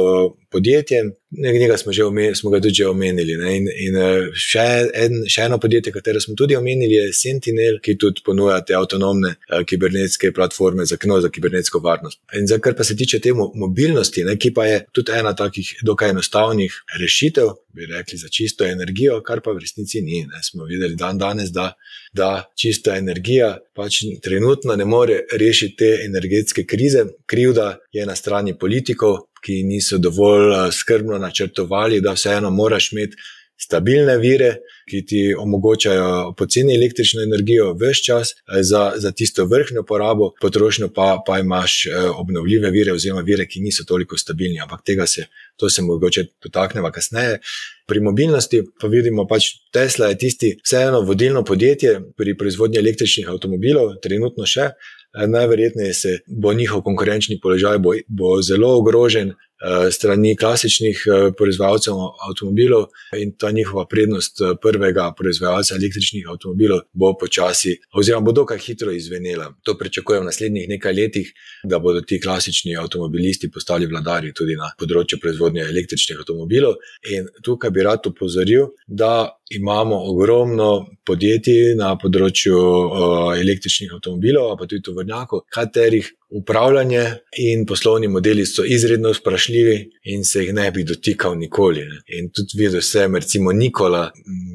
podjetjem, nekaj smo, smo ga tudi že omenili. In, in eh, še, en, še eno podjetje, katero smo tudi omenili, je Sentinel, ki tudi ponuja te avtonomne uh, kibernetske platforme za kno, za kibernetsko varnost. In za kar pa se tiče te mobilnosti, ne, ki pa je tudi ena takih dokaj enostavnih rešitev, bi rekli za čisto energijo, kar pa v resnici ni. Ne. Smo videli dan danes, da, da čista energija pač trenutno ne more rešiti te energetske krize. Krivda je na strani politikov, ki niso dovolj eh, skrbno načrtovali, da vseeno moraš imeti stabilne vire, ki ti omogočajo poceni električno energijo vse čas, eh, za, za tisto vrhno porabo, potrošnjo pa, pa imaš eh, obnovljive vire, oziroma vire, ki niso toliko stabilni. Ampak tega se, to se mogoče dotaknemo kasneje. Pri mobilnosti pa vidimo, da pač Tesla je tisti, vseeno vodilno podjetje pri proizvodnji električnih avtomobilov, trenutno še. Eh, najverjetneje se bo njihov konkurenčni položaj bo, bo zelo ogrožen, Eh, strani klasičnih eh, proizvajalcev avtomobilov in ta njihova prednost prvega proizvajalca električnih avtomobilov bo počasi, oziroma bo dokaj hitro izvenela. To pričakujem v naslednjih nekaj letih, da bodo ti klasični avtomobilisti postali vladari tudi na področju proizvodnje električnih avtomobilov. In tukaj bi rad upozoril, da imamo ogromno podjetij na področju uh, električnih avtomobilov, pa tudi tovrnjakov, katerih upravljanje in poslovni modeli so izredno vprašljivi in se jih ne bi dotikal nikoli. Ne. In tudi videl sem, recimo Nikola,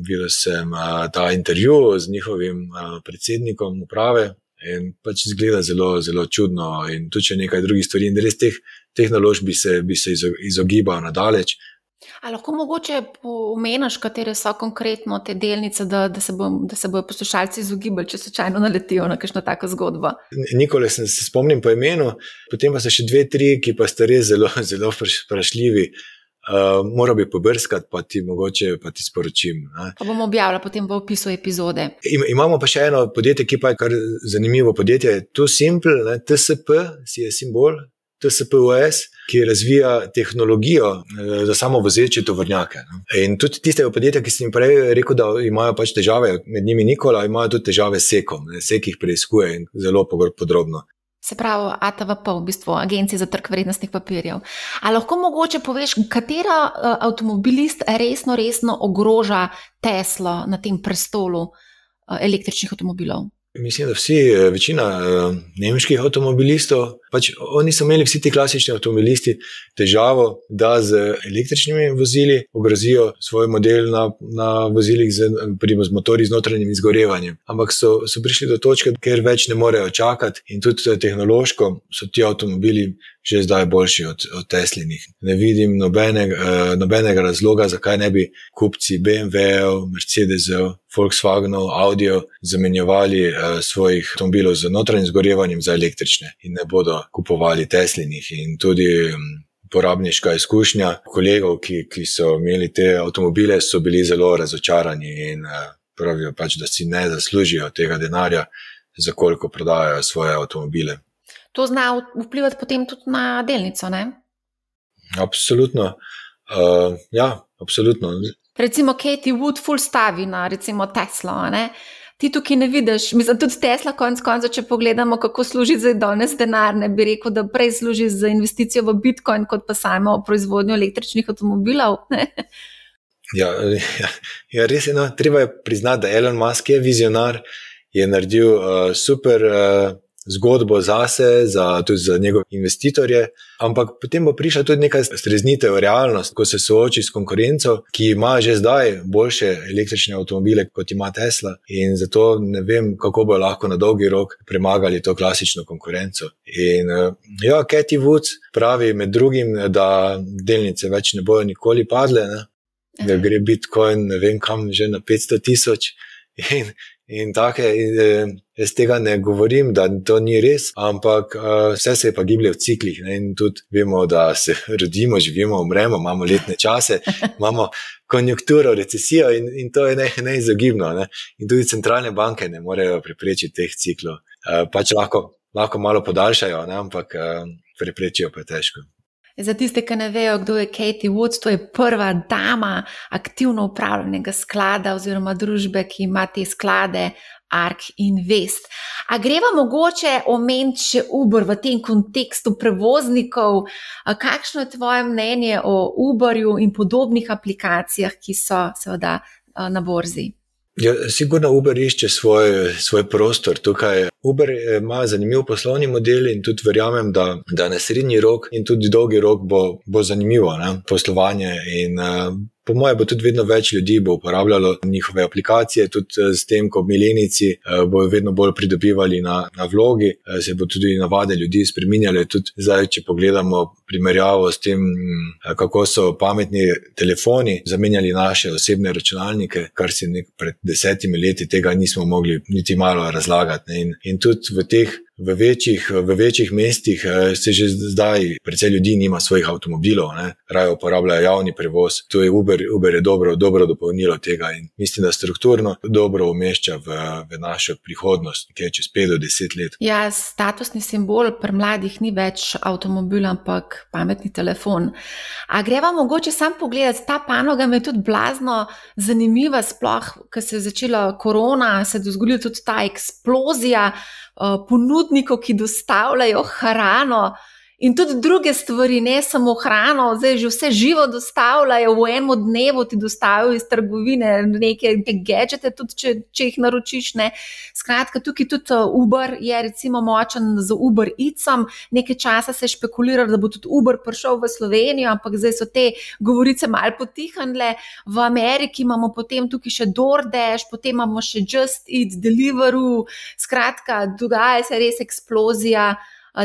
videl sem uh, ta intervju z njihovim uh, predsednikom uprave. In pač izgleda zelo, zelo čudno, in tudi če nekaj drugih stvari, in res teh tehnoloških bi se, bi se izogibal nadalječ. A lahko mogoče pomeniš, katere so konkretno te delnice, da, da, se bo, da se bodo poslušalci izogibali, če slučajno naletijo na kakšno tako zgodbo? Nikoli se, spomnim po imenu, potem pa so še dve, tri, ki pa ste res zelo, [laughs] zelo vprašljivi. Uh, Moral bi pobrskati, pa ti mogoče pa ti sporočim. Pa bomo objavili potem v opisu epizode. Im, imamo pa še eno podjetje, ki pa je kar zanimivo podjetje. To je Simple, ne? TSP, si je simbol, TSPOS, ki razvija tehnologijo eh, za samo vozeče tovrnjake. In tudi tiste podjetja, ki sem jim prej rekel, da imajo pač težave, med njimi Nikola, imajo tudi težave s sekom, sek jih preizkuje in zelo podrobno. Se pravi, ATVP, v bistvu Agencija za trg vrednostnih papirjev. Ali lahko mogoče poveš, katera uh, avtomobilist resno, resno ogroža Teslo na tem prestolu uh, električnih avtomobilov? Mislim, da vsi, eh, večina uh, nemških avtomobilistov, pač oni so imeli vsi ti klasični avtomobilisti težavo, da z električnimi vozili ogrozijo svoj model na, na vozilih z, z motorji z notranjim izgorevanjem. Ampak so, so prišli do točke, ker več ne morejo čakati in tudi eh, tehnološko so ti avtomobili že zdaj boljši od, od Teslinih. Ne vidim nobenega, uh, nobenega razloga, zakaj ne bi kupci BMW-ov, Mercedesov, Volkswagenov, Audijo zamenjevali uh, svojih avtomobilov z notranjim zgorevanjem za električne in ne bodo kupovali Teslinih. In tudi um, porabniška izkušnja kolegov, ki, ki so imeli te avtomobile, so bili zelo razočarani in uh, pravijo pač, da si ne zaslužijo tega denarja, za koliko prodajajo svoje avtomobile to zna vplivati potem tudi na delnico. Ne? Absolutno. Uh, ja, absolutno. Recimo, Katie Wood, full stavi na recimo Tesla. Ne? Ti tukaj ne vidiš, mislim, tudi Tesla, konec konca, če pogledamo, kako služi za danes denar, ne bi rekel, da prej služi za investicijo v Bitcoin, kot pa samo proizvodnjo električnih avtomobilov. Ja, ja, ja, res je. No, treba je priznati, da Elon Musk je vizionar, je naredil uh, super uh, zgodbo zase, za, tudi za njegove investitorje, ampak potem bo prišla tudi neka streznitev realnost, ko se sooči s konkurenco, ki ima že zdaj boljše električne avtomobile kot ima Tesla. In zato ne vem, kako bo lahko na dolgi rok premagali to klasično konkurenco. In eh, ja, Katie Woods pravi med drugim, da delnice več ne bodo nikoli padle. Ne? Da gre Bitcoin, ne vem kam, že na 500 tisoč. In, in tako je, jaz tega ne govorim, da to ni res, ampak uh, vse se je pa giblje v ciklih. Ne? In tudi vemo, da se [laughs] rodimo, živimo, umremo, imamo letne čase, [laughs] imamo konjunkturo, recesijo in, in to je neizogibno. Ne? In tudi centralne banke ne morejo preprečiti teh ciklov. Uh, pač lahko, lahko malo podaljšajo, ne? ampak uh, preprečijo pa težko. Za tiste, ki ne vejo, kdo je Katie Woods, to je prva dama aktivno upravljenega sklada oziroma družbe, ki ima te sklade Ark Invest. A greva mogoče omeniti še Uber v tem kontekstu prevoznikov? Kakšno je tvoje mnenje o Uberju in podobnih aplikacijah, ki so seveda na borzi? Ja, sigurno Uber išče svoj, svoj prostor tukaj. Uber ima zanimiv poslovni model in tudi verjamem, da, da na srednji rok in tudi dolgi rok bo, bo zanimivo ne? poslovanje. In, uh, Po mojem, bo tudi vedno več ljudi uporabljalo njihove aplikacije, tudi eh, s tem, ko milenici eh, bodo vedno bolj pridobivali na, na vlogi, eh, se bo tudi navade ljudi spremenjale. Tudi zdaj, če pogledamo primerjavo s tem, kako so pametni telefoni zamenjali naše osebne računalnike, kar si pred desetimi leti tega nismo mogli niti malo razlagati. In, in tudi v teh V večjih, v večjih mestih eh, se že zdaj, predvsej ljudi nima svojih avtomobilov, raje uporabljajo javni prevoz. To je Uber, Uber je dobro, dobro dopolnilo tega in mislim, da strukturno dobro umešča v, v našo prihodnost, ki je čez 5 do 10 let. Ja, statusni simbol pri mladih ni več avtomobil, ampak pametni telefon. A greva mogoče sam pogledati, ta panoga me je tudi blazno zanimiva, sploh, ker se je začela korona, se je zgodila tudi ta eksplozija. Eh, ponudnikov, ki dostavljajo hrano in tudi druge stvari, ne samo hrano, zdaj že vse živo dostavljajo v enem dnevu, ti dostavijo iz trgovine neke, neke gadžete, tudi če, če jih naročiš. Ne. Skratka, tukaj tudi eh, Uber je recimo močen z Uber Eatsom. Nekaj časa se je špekuliralo, da bo tudi Uber prišel v Slovenijo, ampak zdaj so te govorice mal potihnile. V Ameriki imamo potem tukaj še DoorDash, potem imamo še Just Eat, Deliveroo. Skratka, dogaja se res eksplozija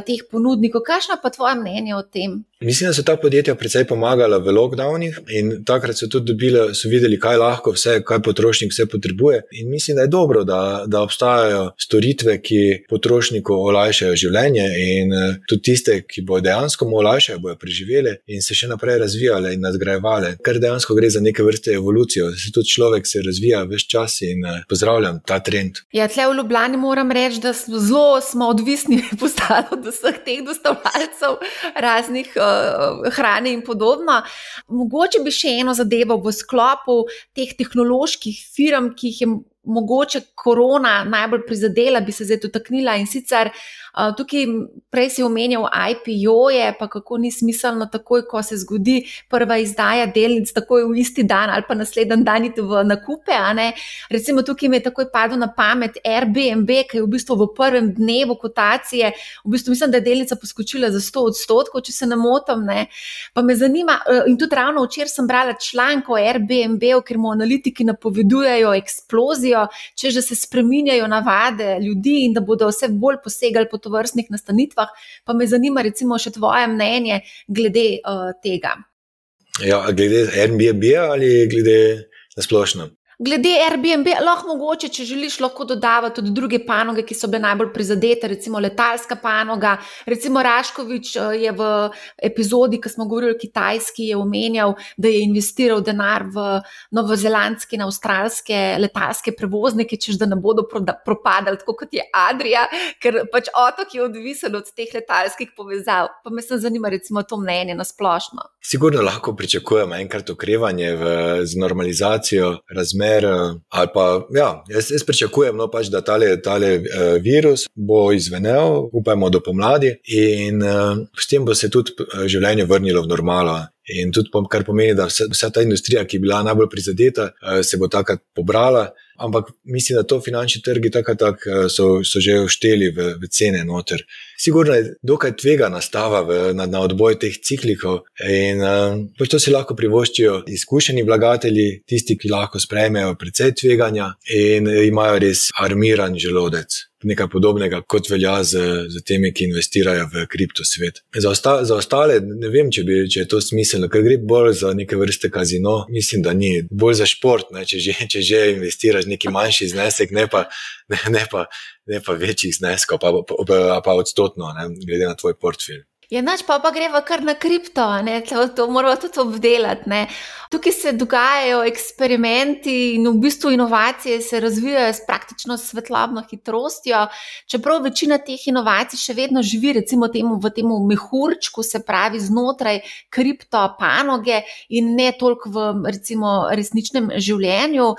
teh ponudnikov. Kakšno pa tvoje mnenje o tem? Mislim, da so ta podjetja precej pomagala v lockdownih in takrat so tudi dobili, so videli, kaj lahko vse, kaj potrošnik vse potrebuje. In mislim, da je dobro, da, da obstajajo storitve, ki potrošniku olajšajo življenje in eh, tudi tiste, ki bo dejansko mu olajšajo, bojo preživeli in se še naprej razvijale in nadgrajevale. Ker dejansko gre za neke vrste evolucijo, se tudi človek se razvija več čas in eh, pozdravljam ta trend. Ja, tle v Ljubljani moram reči, da smo zelo smo odvisni [laughs] postali od vseh teh dostavljalcev raznih. Uh, hrane in podobno. Mogoče bi še eno zadevo v sklopu teh tehnoloških firm, ki jih je mogoče korona najbolj prizadela, bi se zdaj dotaknila in sicer. Tukaj prej si omenjal IPO-je, pa kako ni smiselno, takoj ko se zgodi prva izdaja delnic, takoj v isti dan ali pa naslednji dan iti v nakupe. Recimo tukaj mi je takoj padlo na pamet Airbnb, ki je v bistvu v prvem dnevu kotacije, v bistvu mislim, da je delnica poskočila za 100 odstotkov, če se ne motim. Ne. Pa me zanima, e, in tudi ravno včeraj sem brala članek o Airbnb, ker mu analitiki napovedujejo eksplozijo, če že se spreminjajo navade ljudi in da bodo vse bolj posegali po to tovrstnih nastanitvah, pa me zanima, recimo, še tvoje mnenje glede uh, tega. Ja, glede Airbnb ali glede na splošno? Glede Airbnb, lahko mogoče, če želiš, lahko dodava tudi druge panoge, ki so bile najbolj prizadete, recimo letalska panoga. Recimo Raškovič eh, je v epizodi, ki smo govorili o Kitajski, je omenjal, da je investiral denar v novozelandske in avstralske letalske prevoznike, čež da ne bodo propadali, tako kot je Adrija, ker pač otok je odvisen od teh letalskih povezav. Pa me se zanima, recimo, to mnenje na splošno. Sigurno lahko pričakujemo enkrat okrevanje v, z normalizacijo razmer primer, eh, pa ja, jaz, jaz pričakujem, no, pač, da tale, tale uh, virus bo izvenel, upajmo, do pomladi, in uh, s tem bo se tudi življenje vrnilo v normalo. In tudi, kar pomeni, da vsa, vsa ta industrija, ki je bila najbolj prizadeta, se bo takrat pobrala. Ampak mislim, da to finančni trgi tako tak, so, so že ušteli v, v cene noter. Sigurno je dokaj tvega nastava v, na, na odboj teh ciklikov in um, to si lahko privoščijo izkušeni vlagatelji, tisti, ki lahko sprejmejo precej tveganja in imajo res armiran želodec nekaj podobnega, kot velja z, z temi, ki investirajo v kriptosvet. Za, osta, za ostale, ne vem, če, bi, če je to smiselno, ker gre bolj za neke vrste kazino. Mislim, da ni. Bolj za šport, ne, če, že, če že investiraš neki manjši znesek, ne pa, ne, ne pa, ne pa večjih zneskov, pa, pa, pa, pa odstotno, ne, glede na tvoj portfelj. Ja, noč pa, pa greva kar na kripto, to, to moramo tudi obdelati. Ne. Tukaj se dogajajo eksperimenti in v bistvu inovacije se razvijajo s praktično svetlobno hitrostjo. Čeprav večina teh inovacij še vedno živi, recimo temu, v tem mehurčku, se pravi znotraj kripto panoge in ne toliko v recimo, resničnem življenju.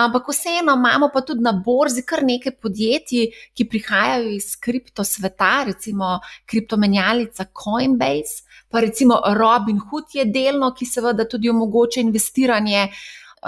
Ampak vseeno imamo pa tudi na borzi kar nekaj podjetij, ki prihajajo iz kripto sveta, recimo kriptomenjalica. Coinbase, pa recimo Robin Hood je delno, ki seveda tudi omogoča investiranje.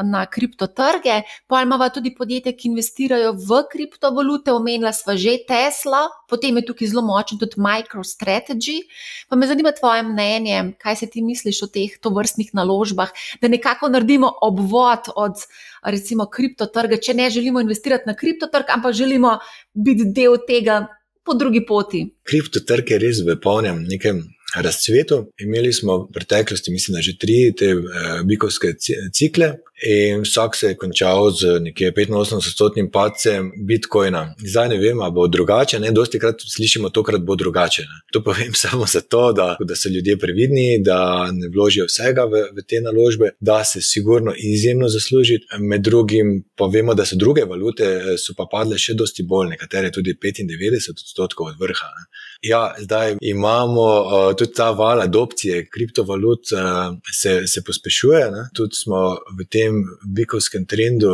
na kriptotrge, imamo tudi podjetja, ki investirajo v kriptovalute, omenila sva že Tesla, potem je tukaj zelo močen tudi MicroStrategy. Pa me zanima tvoje mnenje, kaj se ti misliš o teh tovrstnih naložbah, da nekako naredimo obvod od recimo kriptotrga, če ne želimo investirati na kriptotrg, ampak želimo biti del tega po drugi poti. Kriptotrg je res v polnem nekem razcvetu. Imeli smo v preteklosti, mislim, že tri te uh, bikovske cikle, in vsak se je končal z nekje 85-odstotnim padcem Bitcoina. Zdaj ne vem, ali bo drugače, ne, dosti krat slišimo, tokrat bo drugače. Ne. To povem [laughs] samo zato, da, da so ljudje previdni, da ne vložijo vsega v, v te naložbe, da se sigurno izjemno zasluži. Med drugim pa vemo, da so druge valute eh, so pa padle še dosti bolj, nekatere tudi 95 odstotkov od vrha. Ne. Ja, zdaj imamo uh, tudi ta val adopcije kriptovalut, uh, se, se pospešuje. Ne. Tudi smo v tem bikovskem trendu,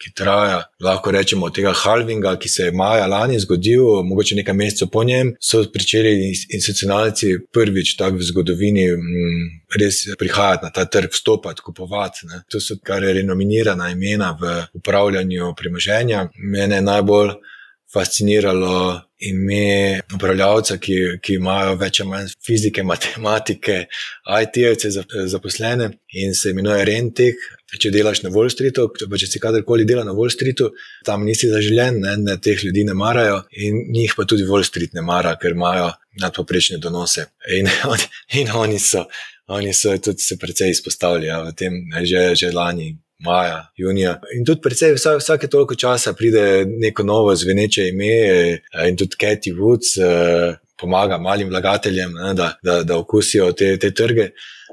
ki traja, lahko rečemo, od tega halvinga, ki se je maja lani zgodil, mogoče nekaj mesecev po njem, so začeli institucionalci prvič tako v zgodovini m, mm, res prihajati na ta trg, vstopati, kupovati. Ne. To so kar renominirana imena v upravljanju premoženja. Mene najbolj fasciniralo ime upravljavca, ki, ki imajo več ali manj fizike, matematike, IT-jevce zaposlene in se imenuje Rentek. Če delaš na Wall Streetu, če si kadarkoli dela na Wall Streetu, tam nisi zaželen, ne, ne teh ljudi ne marajo in njih pa tudi Wall Street ne mara, ker imajo nadpoprečne donose. In, [laughs] in oni, so, oni so tudi se precej izpostavili ja, v tem, že, že lani maja, junija. In tudi, predvsej, vsa, vsake toliko časa pride neko novo zveneče ime, eh, in tudi Katie Woods uh, pomaga malim vlagateljem, ne, da, da, da okusijo te, te trge.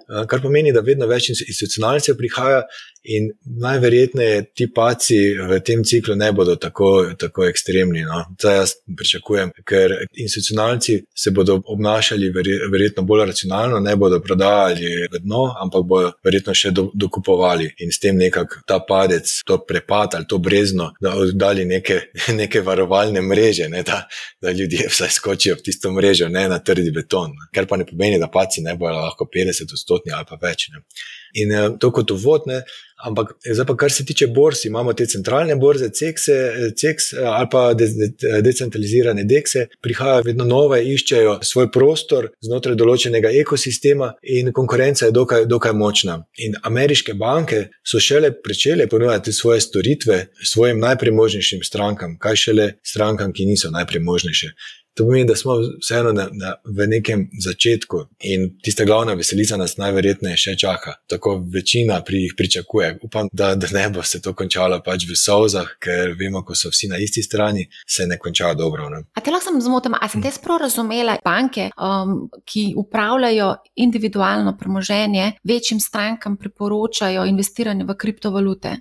Uh, kar pomeni, da vedno več institucionalcev prihaja, In najverjetneje ti paci v tem ciklu ne bodo tako, tako ekstremni. No. To jaz pričakujem, ker institucionalci se bodo obnašali verjetno bolj racionalno, ne bodo prodajali vedno, ampak bodo verjetno še do, dokupovali in s tem nekako ta padec, to prepad ali to brezno, da oddali neke, [laughs] neke varovalne mreže, ne, da, da ljudje vsaj skočijo v tisto mrežo, ne na trdi beton. Ne. Kar pa ne pomeni, da paci ne bodo lahko 50 odstotni ali pa več. Ne. In uh, to kot uvodne, Ampak, zdaj pa kar se tiče borz, imamo te centralne borze, CEX-e, CEX ali pa de, de, decentralizirane DEX-e, prihajajo vedno nove, iščejo svoj prostor znotraj določenega ekosistema in konkurenca je dokaj, dokaj močna. In ameriške banke so šele začele ponujati svoje storitve svojim najpremožnejšim strankam, kaj šele strankam, ki niso najpremožnejše. To pomeni, da smo vseeno na, na, v nekem začetku in tista glavna veselica nas najverjetneje še čaka. Tako večina pri jih pričakuje. Upam, da, da ne bo se to končalo pač v sozah, ker vemo, ko so vsi na isti strani, se ne konča dobro. Ne? A te lahko sem zmotil, a sem te sprav razumela, banke, um, ki upravljajo individualno premoženje, večjim strankam priporočajo investiranje v kriptovalute?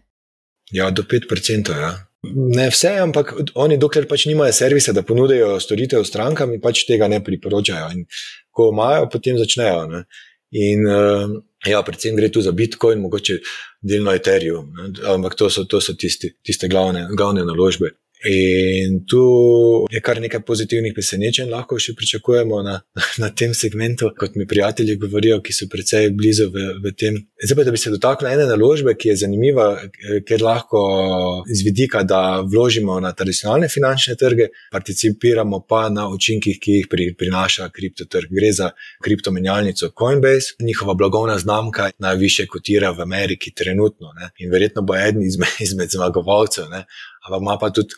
Ja, do 5%. Ja. Ne vse, ampak oni, dokler pač nimajo servisa, da ponudijo storitev strankam, pač tega ne priporočajo. In ko imajo, potem začnejo. Ne. In uh, ja, predvsem gre tu za Bitcoin, mogoče delno Ethereum, ne. ampak to so, to so tisti, tiste glavne, glavne naložbe. In tu je kar nekaj pozitivnih presenečenj, lahko še pričakujemo na, [laughs] na tem segmentu, kot mi prijatelji govorijo, ki so precej blizu v, v tem. Zdaj pa, da bi se dotaknil ene naložbe, ki je zanimiva, ker lahko z vidika, da vložimo na tradicionalne finančne trge, participiramo pa na učinkih, ki jih pri, prinaša kriptotrg. Gre za kriptomenjalnico Coinbase, njihova blagovna znamka najviše kotira v Ameriki trenutno ne? in verjetno bo eden izmed, izmed zmagovalcev. Ne? Ampak ima pa tudi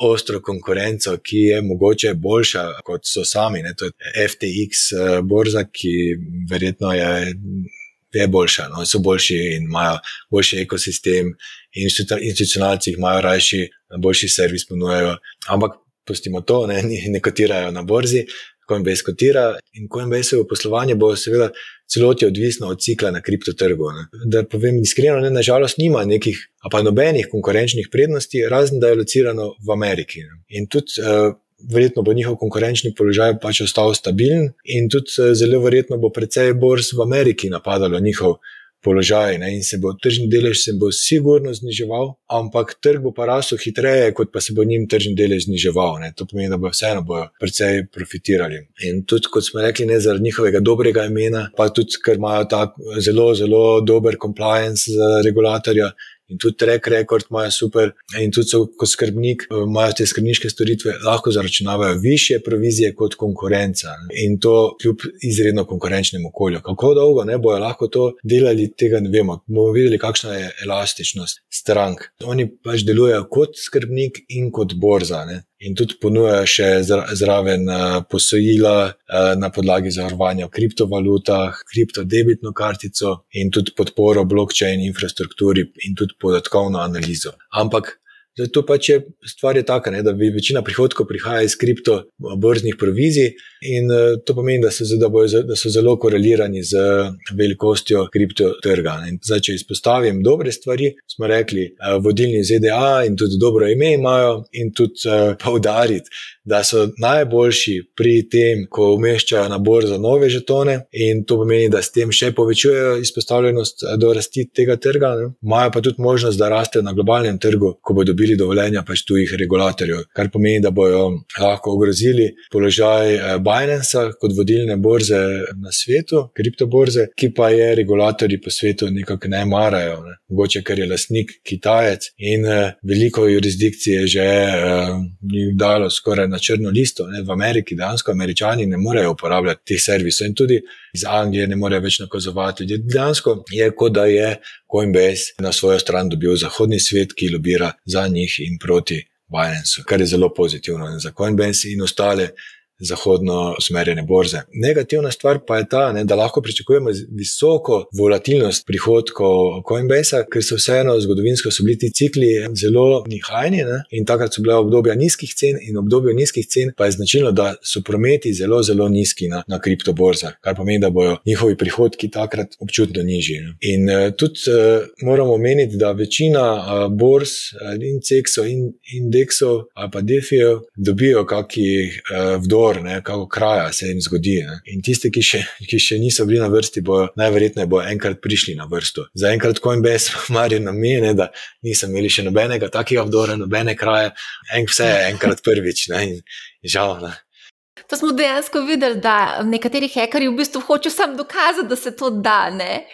ostro konkurenco, ki je mogoče boljša kot so sami. Ne? To je FTX eh, borza, ki verjetno je. Je boljša, no, so boljši in imajo boljši ekosistem, in institucionalci imajo rajši, boljši servis ponujajo. Ampak pustimo to, ne, [laughs] ne kotirajo na borzi, Coinbase kotira in Coinbase v poslovanje bo seveda celoti odvisno od cikla na kriptotrgu. Da povem iskreno, ne, nažalost nima nekih, pa nobenih konkurenčnih prednosti, razen da je locirano v Ameriki. Ne. In tudi uh, verjetno bo njihov konkurenčni položaj pač ostal stabilen in tudi uh, zelo verjetno bo precej borz v Ameriki napadalo njihov položaj ne, in se bo tržni delež se bo sigurno zniževal, ampak trg bo pa rasel hitreje, kot pa se bo njim tržni delež zniževal. Ne. To pomeni, da bo vseeno bojo precej profitirali. In tudi, kot smo rekli, ne zaradi njihovega dobrega imena, pa tudi, ker imajo tako zelo, zelo dober compliance za regulatorja. In tudi track record imajo super, in tudi so kot skrbnik, imajo te skrbniške storitve, lahko zaračunavajo više provizije kot konkurenca in to kljub izredno konkurenčnemu okolju. Kako dolgo ne bojo lahko to delali, tega ne vemo. Bomo videli, kakšna je elastičnost strank. Oni pač delujejo kot skrbnik in kot borza. Ne? In tudi ponujajo še zraven posojila na podlagi zavarovanja v kriptovalutah, kriptodebitno kartico in tudi podporo blockchain infrastrukturi in tudi podatkovno analizo. Ampak Zdaj, to pač je stvar je taka, ne, da večina prihodkov prihaja iz kriptoborznih provizij in uh, to pomeni, da so, da, bojo, da so zelo korelirani z velikostjo kriptotrga. Zdaj, če izpostavim dobre stvari, smo rekli, uh, vodilni ZDA in tudi dobro ime imajo in tudi poudariti, da so najboljši pri tem, ko umeščajo na borzo nove žetone in to pomeni, da s tem še povečujejo izpostavljenost do rasti tega trga. Ne. Imajo pa tudi možnost, da rastejo na globalnem trgu, ko bodo dobili dovoljenja pač tujih regulatorjev, kar pomeni, da bodo lahko ogrozili položaj eh, Binance kot vodilne borze na svetu, kriptoborze, ki pa je regulatorji po svetu nekako ne marajo. Ne. Mogoče, ker je lastnik Kitajec in eh, veliko jurisdikcij je že eh, dalo skoraj na črno listo. Ne. V Ameriki dejansko američani ne morejo uporabljati teh servisov in tudi iz Anglije ne morejo več nakazovati. Dejansko je kot da je Coinbase na svojo stran dobil zahodni svet, ki lobira za njih in proti Binance, kar je zelo pozitivno za Coinbase in ostale zahodno usmerjene borze. Negativna stvar pa je ta, ne, da lahko pričakujemo visoko volatilnost prihodkov Coinbase, ker so vseeno zgodovinsko bili ti cikli zelo nihajni ne, in takrat so bile obdobja nizkih cen in obdobje nizkih cen pa je značilno, da so prometi zelo, zelo nizki na, na kriptoborzah, kar pomeni, da bodo njihovi prihodki takrat občutno nižji. Ne. In uh, tudi uh, moramo omeniti, da večina uh, borz, uh, indeksov in indeksov ali pa defijev dobijo kakih uh, vdor izbor, ne, kako kraja se jim zgodi. Ne. In tisti, ki še, ki še niso bili na vrsti, bojo najverjetneje bo enkrat prišli na vrsto. Za enkrat, bes [laughs] marijo na mene, da nisem imeli še nobenega takega obdora, nobene kraje, en, vse je enkrat prvič. Ne, in, žal. Ne. To smo dejansko videli, da nekateri hekerji v bistvu hočejo samo dokazati, da se to da. Ne?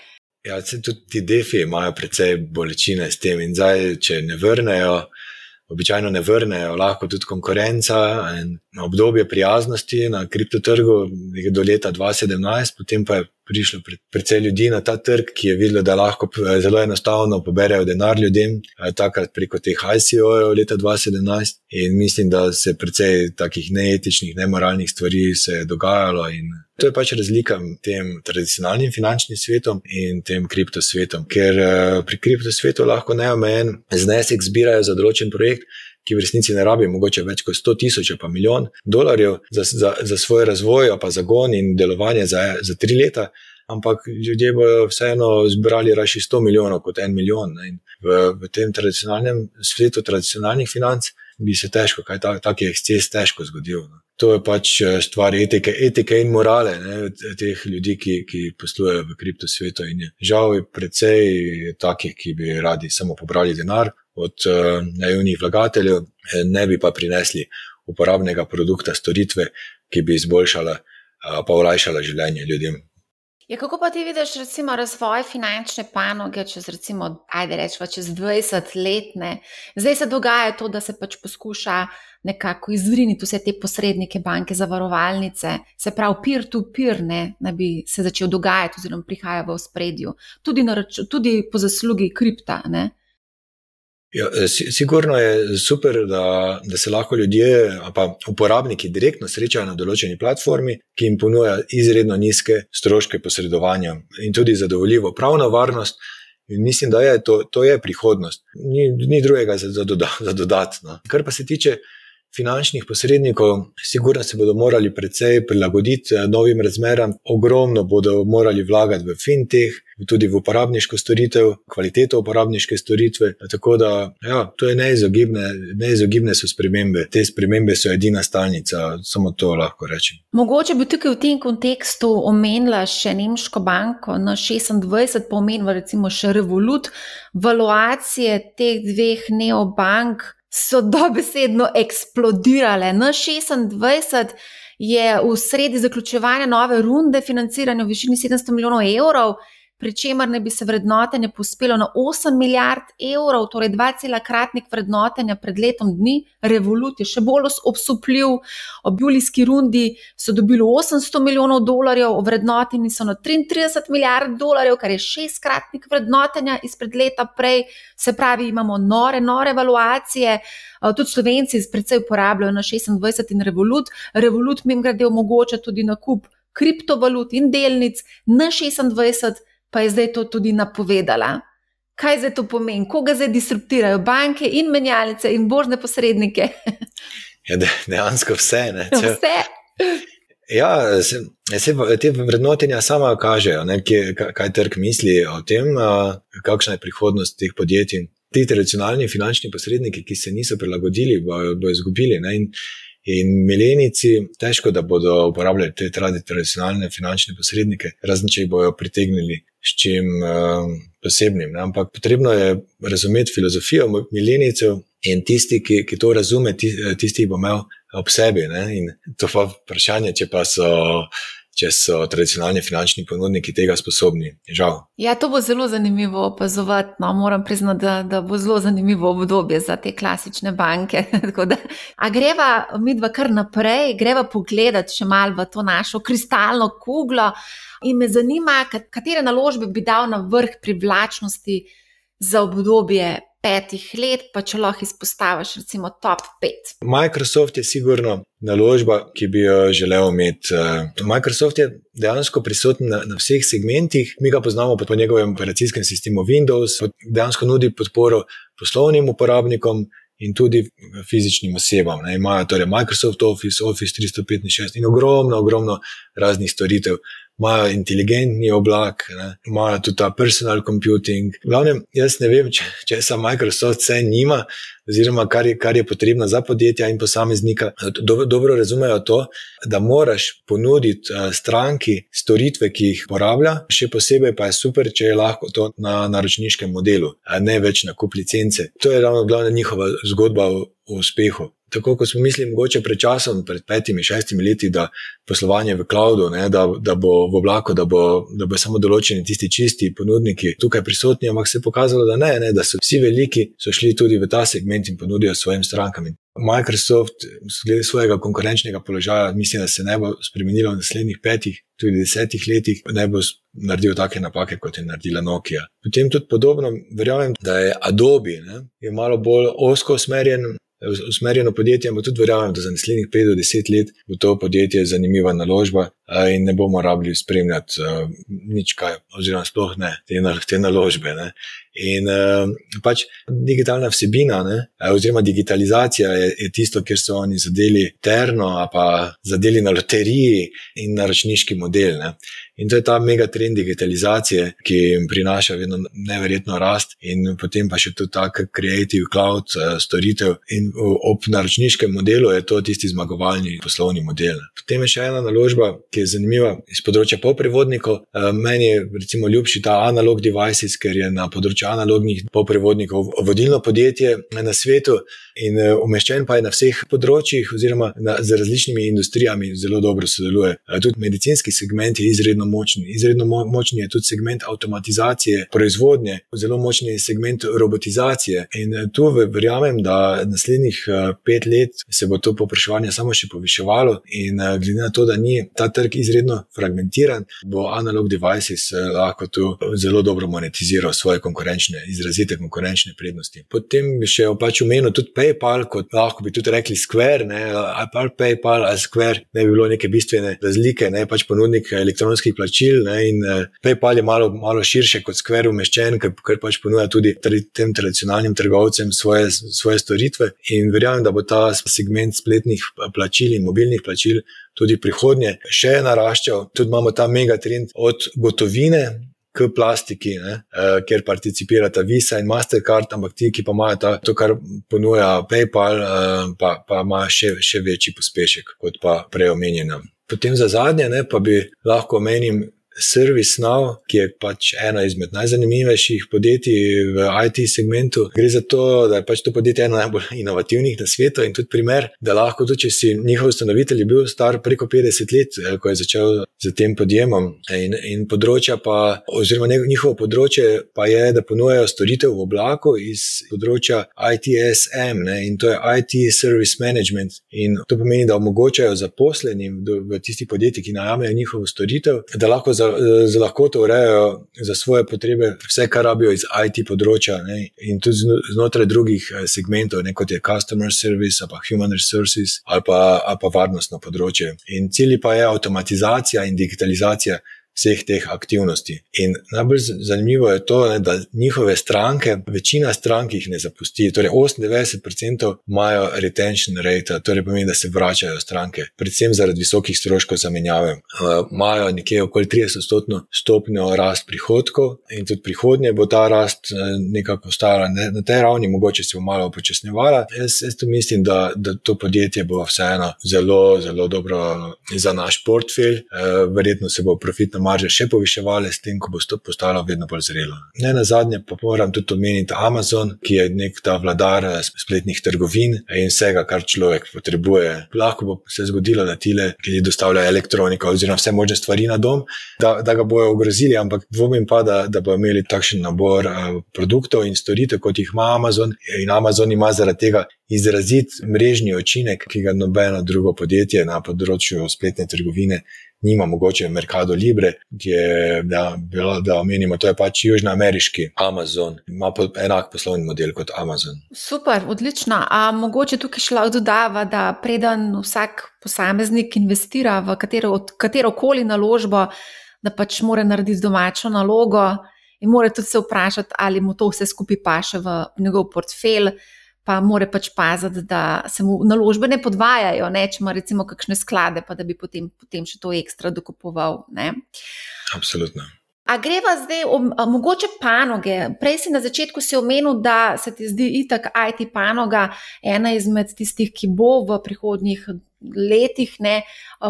Ja, tudi ti defi imajo precej bolečine s tem, in zdaj, če ne vrnejo, običajno ne vrnejo, lahko tudi konkurenca in obdobje prijaznosti na kriptotrgu do leta 2017, potem pa je prišlo precej ljudi na ta trg, ki je videlo, da lahko zelo enostavno poberajo denar ljudem, takrat preko teh ICO-jev leta 2017. In mislim, da se precej takih neetičnih, nemoralnih stvari se je dogajalo. To je pač razlika med tem tradicionalnim finančnim svetom in tem kriptosvetom, ker pri kriptosvetu lahko neomejen znesek zbirajo za določen projekt. Ki v resnici ne rabi mogoče več kot 100 tisoč, pa milijon dolarjev za, za, za svoj razvoj, pa zagon in delovanje za, za tri leta, ampak ljudje bodo vseeno zbrali raje 100 milijonov kot en milijon. V, v tem tradicionalnem svetu, tradicionalnih financ, bi se težko, kaj ta, taki eksces težko zgodil. No. To je pač eh, stvar etike, etike in morale ne, teh ljudi, ki, ki poslujejo v kriptosvetu. In je žal je precej takih, ki bi radi samo pobrali denar od uh, naivnih vlagateljev, eh, ne bi pa prinesli uporabnega produkta, storitve, ki bi izboljšala, uh, pa olajšala življenje ljudem. Ja, kako pa ti vidiš, recimo, razvoj finančne panoge čez, recimo, ajde, rečemo, čez 20 let? Ne? Zdaj se dogaja to, da se pač poskuša nekako izriniti vse te posrednike, banke, zavarovalnice, se pravi, peer-to-peer, -peer, da bi se začel dogajati, oziroma prihaja v spredju, tudi, tudi po zaslugi kripta. Ne? Ja, eh, sigurno je super, da, da se lahko ljudje, pa uporabniki, direktno srečajo na določeni platformi, ki jim ponuja izredno nizke stroške posredovanja in tudi zadovoljivo pravno varnost. In mislim, da je to, to je prihodnost, ni, ni drugega za, za, doda, za dodatno. Kar pa se tiče finančnih posrednikov, sigurno se bodo morali precej prilagoditi eh, novim razmeram, ogromno bodo morali vlagati v fintech, tudi v uporabniško storitev, kvaliteto uporabniške storitve. Tako da, ja, to je neizogibne, neizogibne so spremembe. Te spremembe so edina stalnica, samo to lahko rečem. Mogoče bi tukaj v tem kontekstu omenila še Nemško banko na 26, pa omenila recimo še Revolut, valuacije teh dveh neobank so dobesedno eksplodirale. Na 26 je v sredi zaključevanja nove runde financiranja v višini 700 milijonov evrov, pri čemer ne bi se vrednotenje pospelo na 8 milijard evrov, torej 2,kratnik vrednotenja pred letom dni. Revolut je še bolj obsupljiv. Ob julijski rundi so dobili 800 milijonov dolarjev, vrednoteni so na 33 milijard dolarjev, kar je šestkratnik vrednotenja izpred leta prej. Se pravi, imamo nore, nore valuacije. Tudi slovenci predvsej uporabljajo na 26 in Revolut. Revolut, mimo grede, omogoča tudi nakup kriptovalut in delnic na 26, pa je zdaj to tudi napovedala. Kaj zdaj to pomeni, koga zdaj disruptirajo banke in menjalnice in božne posrednike? [laughs] Ja, dejansko vse. Če, [laughs] vse. Ja, se, se te vrednotenja sama kažejo, ne, kje, kaj trg misli o tem, kakšna je prihodnost teh podjetij. Ti tradicionalni finančni posredniki, ki se niso prilagodili, bodo bo izgubili. Ne, in, In milenici, težko da bodo uporabljali te tradicionalne finančne posrednike, razen če jih bodo pritegnili s čim uh, posebnim. Ne? Ampak potrebno je razumeti filozofijo milenicev in tisti, ki, ki to razume, tisti, ki bo imel ob sebi. Ne? In to pa vprašanje, če pa so če so tradicionalni finančni ponudniki tega sposobni. Žal. Ja, to bo zelo zanimivo opazovati. No, moram priznati, da, da bo zelo zanimivo obdobje za te klasične banke. [laughs] da, a greva mi dva kar naprej, greva pogledati še malo v to našo kristalno kuglo. In me zanima, katere naložbe bi dal na vrh privlačnosti za obdobje petih let, pa če lahko izpostaviš, recimo, top pet. Microsoft je sigurno naložba, ki bi jo želel imeti. Eh, Microsoft je dejansko prisoten na, na vseh segmentih, mi ga poznamo po njegovem operacijskem sistemu Windows, dejansko nudi podporo poslovnim uporabnikom. In tudi fizičnim osebam. Ne, imajo torej Microsoft Office, Office 365 in ogromno, ogromno raznih storitev imajo inteligentni oblak, imajo tudi ta personal computing. Glavnem, jaz ne vem, če, če se Microsoft vse nima, oziroma kar je, kar je potrebno za podjetja in posameznika. Do, dobro razumejo to, da moraš ponuditi uh, stranki storitve, ki jih uporablja, še posebej pa je super, če je lahko to na naročniškem modelu, a ne več na kup licence. To je ravno glavna njihova zgodba uspehu tako kot smo mislili, mogoče pred časom, pred petimi, šestimi leti, da poslovanje v cloudu, ne, da, da bo v oblaku, da bo, da bo samo določeni tisti čisti ponudniki tukaj prisotni, ampak se je pokazalo, da ne, ne, da so vsi veliki, so šli tudi v ta segment in ponudijo svojim strankam. Microsoft, glede svojega konkurenčnega položaja, mislim, da se ne bo spremenilo v naslednjih petih, tudi desetih letih, ne bo naredil take napake, kot je naredila Nokia. Potem tudi podobno, verjamem, da je Adobe ne, je malo bolj osko usmerjen usmerjeno podjetje, ampak tudi verjamem, da za naslednjih 5 do 10 let bo to podjetje zanimiva naložba in ne bomo rabili spremljati nič kaj, oziroma sploh ne te, te naložbe. Ne. In pač digitalna vsebina, ne, oziroma digitalizacija je, je tisto, kjer so oni zadeli terno, pa zadeli na loteriji in naročniški model. Ne. In to je ta megatrend digitalizacije, ki jim prinaša vedno neverjetno rast, in potem pa še tudi ta Creative Cloud uh, storitev. In ob naročniškem modelu je to tisti zmagovalni poslovni model. Potem je še ena naložba, ki je zanimiva iz področja poprevodnikov. Uh, meni je recimo ljubši ta analog devices, ker je na področju analognih poprevodnikov vodilno podjetje na svetu in uh, umeščen pa je na vseh področjih, oziroma na, z različnimi industrijami zelo dobro sodeluje. Tudi medicinski segment je izredno izredno močni. Izredno mo močni je tudi segment avtomatizacije proizvodnje, zelo močni je segment robotizacije. In eh, tu verjamem, da naslednjih eh, pet let se bo to popraševanje samo še poviševalo. In eh, glede na to, da ni ta trg izredno fragmentiran, bo analog devices lahko tu zelo dobro monetiziral svoje konkurenčne, izrazite konkurenčne prednosti. Potem bi še pač omenil tudi PayPal, kot lahko bi tudi rekli Square, ne, ali PayPal ali Square, ne bi bilo neke bistvene razlike, ne pač ponudnik elektronskih plačil. Ne, in uh, PayPal je malo, malo širše kot Square umeščen, ker, ker pač ponuja tudi tem tradicionalnim trgovcem svoje, svoje storitve. In verjamem, da bo ta segment spletnih plačil in mobilnih plačil tudi prihodnje še naraščal. Tudi imamo ta megatrend od gotovine. K plastiki, ne, uh, kjer participirata Visa in Mastercard, ampak ti, ki pa imajo ta, to, kar ponuja PayPal, uh, pa, pa ima še, še večji pospešek kot pa prej omenjena Potem za zadnje, ne, pa bi lahko omenil ServiceNow, ki je pač eno izmed najzanimivejših podjetij v IT segmentu. Gre za to, da je pač to podjetje eno najbolj inovativnih na svetu in tudi primer, da lahko tudi, če si njihov ustanovitelj bil star preko 50 let, eh, ko je začel z tem podjemom. In, in področja pa, oziroma njihovo področje pa je, da ponujajo storitev v oblaku iz področja ITSM ne, in to je IT Service Management. In to pomeni, da omogočajo zaposlenim v tistih podjetjih, ki najamejo njihovo storitev, da lahko za, za lahkoto urejajo za svoje potrebe vse, kar rabijo iz IT področja ne, in tudi znotraj drugih eh, segmentov, ne, kot je customer service pa human resources ali pa, ali pa varnostno področje. In cilj pa je avtomatizacija in digitalizacija vseh teh aktivnosti. In najbolj zanimivo je to, ne, da njihove stranke, večina strank jih ne zapusti. Torej, 98% imajo retention rate, torej pomeni, da se vračajo stranke, predvsem zaradi visokih stroškov zamenjave. Uh, imajo nekje okoli 30% stopnjo rast prihodkov in tudi prihodnje bo ta rast uh, nekako ostala ne, na tej ravni, mogoče se bo malo upočasnjevala. Jaz, jaz tu mislim, da, da to podjetje bo vseeno zelo, zelo dobro za naš portfelj. Uh, verjetno se bo profitno marže še poviševale, s tem, ko bo to postalo vedno bolj zrelo. Ne na zadnje pa moram tudi omeniti Amazon, ki je nek ta vladar eh, spletnih trgovin in vsega, kar človek potrebuje. Lahko bo se zgodilo, da tile, ki dostavljajo elektroniko oziroma vse možne stvari na dom, da, da ga bojo ogrozili, ampak dvomim pa, da, da bojo imeli takšen nabor uh, produktov in storitev, kot jih ima Amazon. In Amazon ima zaradi tega izrazit mrežni učinek, ki ga nobeno drugo podjetje na področju spletne trgovine nima mogoče Mercado Libre, ki je, da, bilo, da omenimo, to je pač južnoameriški Amazon, ima po, enak poslovni model kot Amazon. Super, odlično. A mogoče tukaj šlo dodava, da preden vsak posameznik investira v katero, katero koli naložbo, da pač mora narediti domačo nalogo in mora tudi se vprašati, ali mu to vse skupaj paše v njegov portfelj pa mora pač paziti, da se mu naložbe ne podvajajo, ne? če ima recimo kakšne sklade, pa da bi potem, potem še to ekstra dokupoval. Ne? Absolutno. A greva zdaj o mogoče panoge? Prej si na začetku si omenil, da se ti zdi itak IT panoga ena izmed tistih, ki bo v prihodnjih letih ne,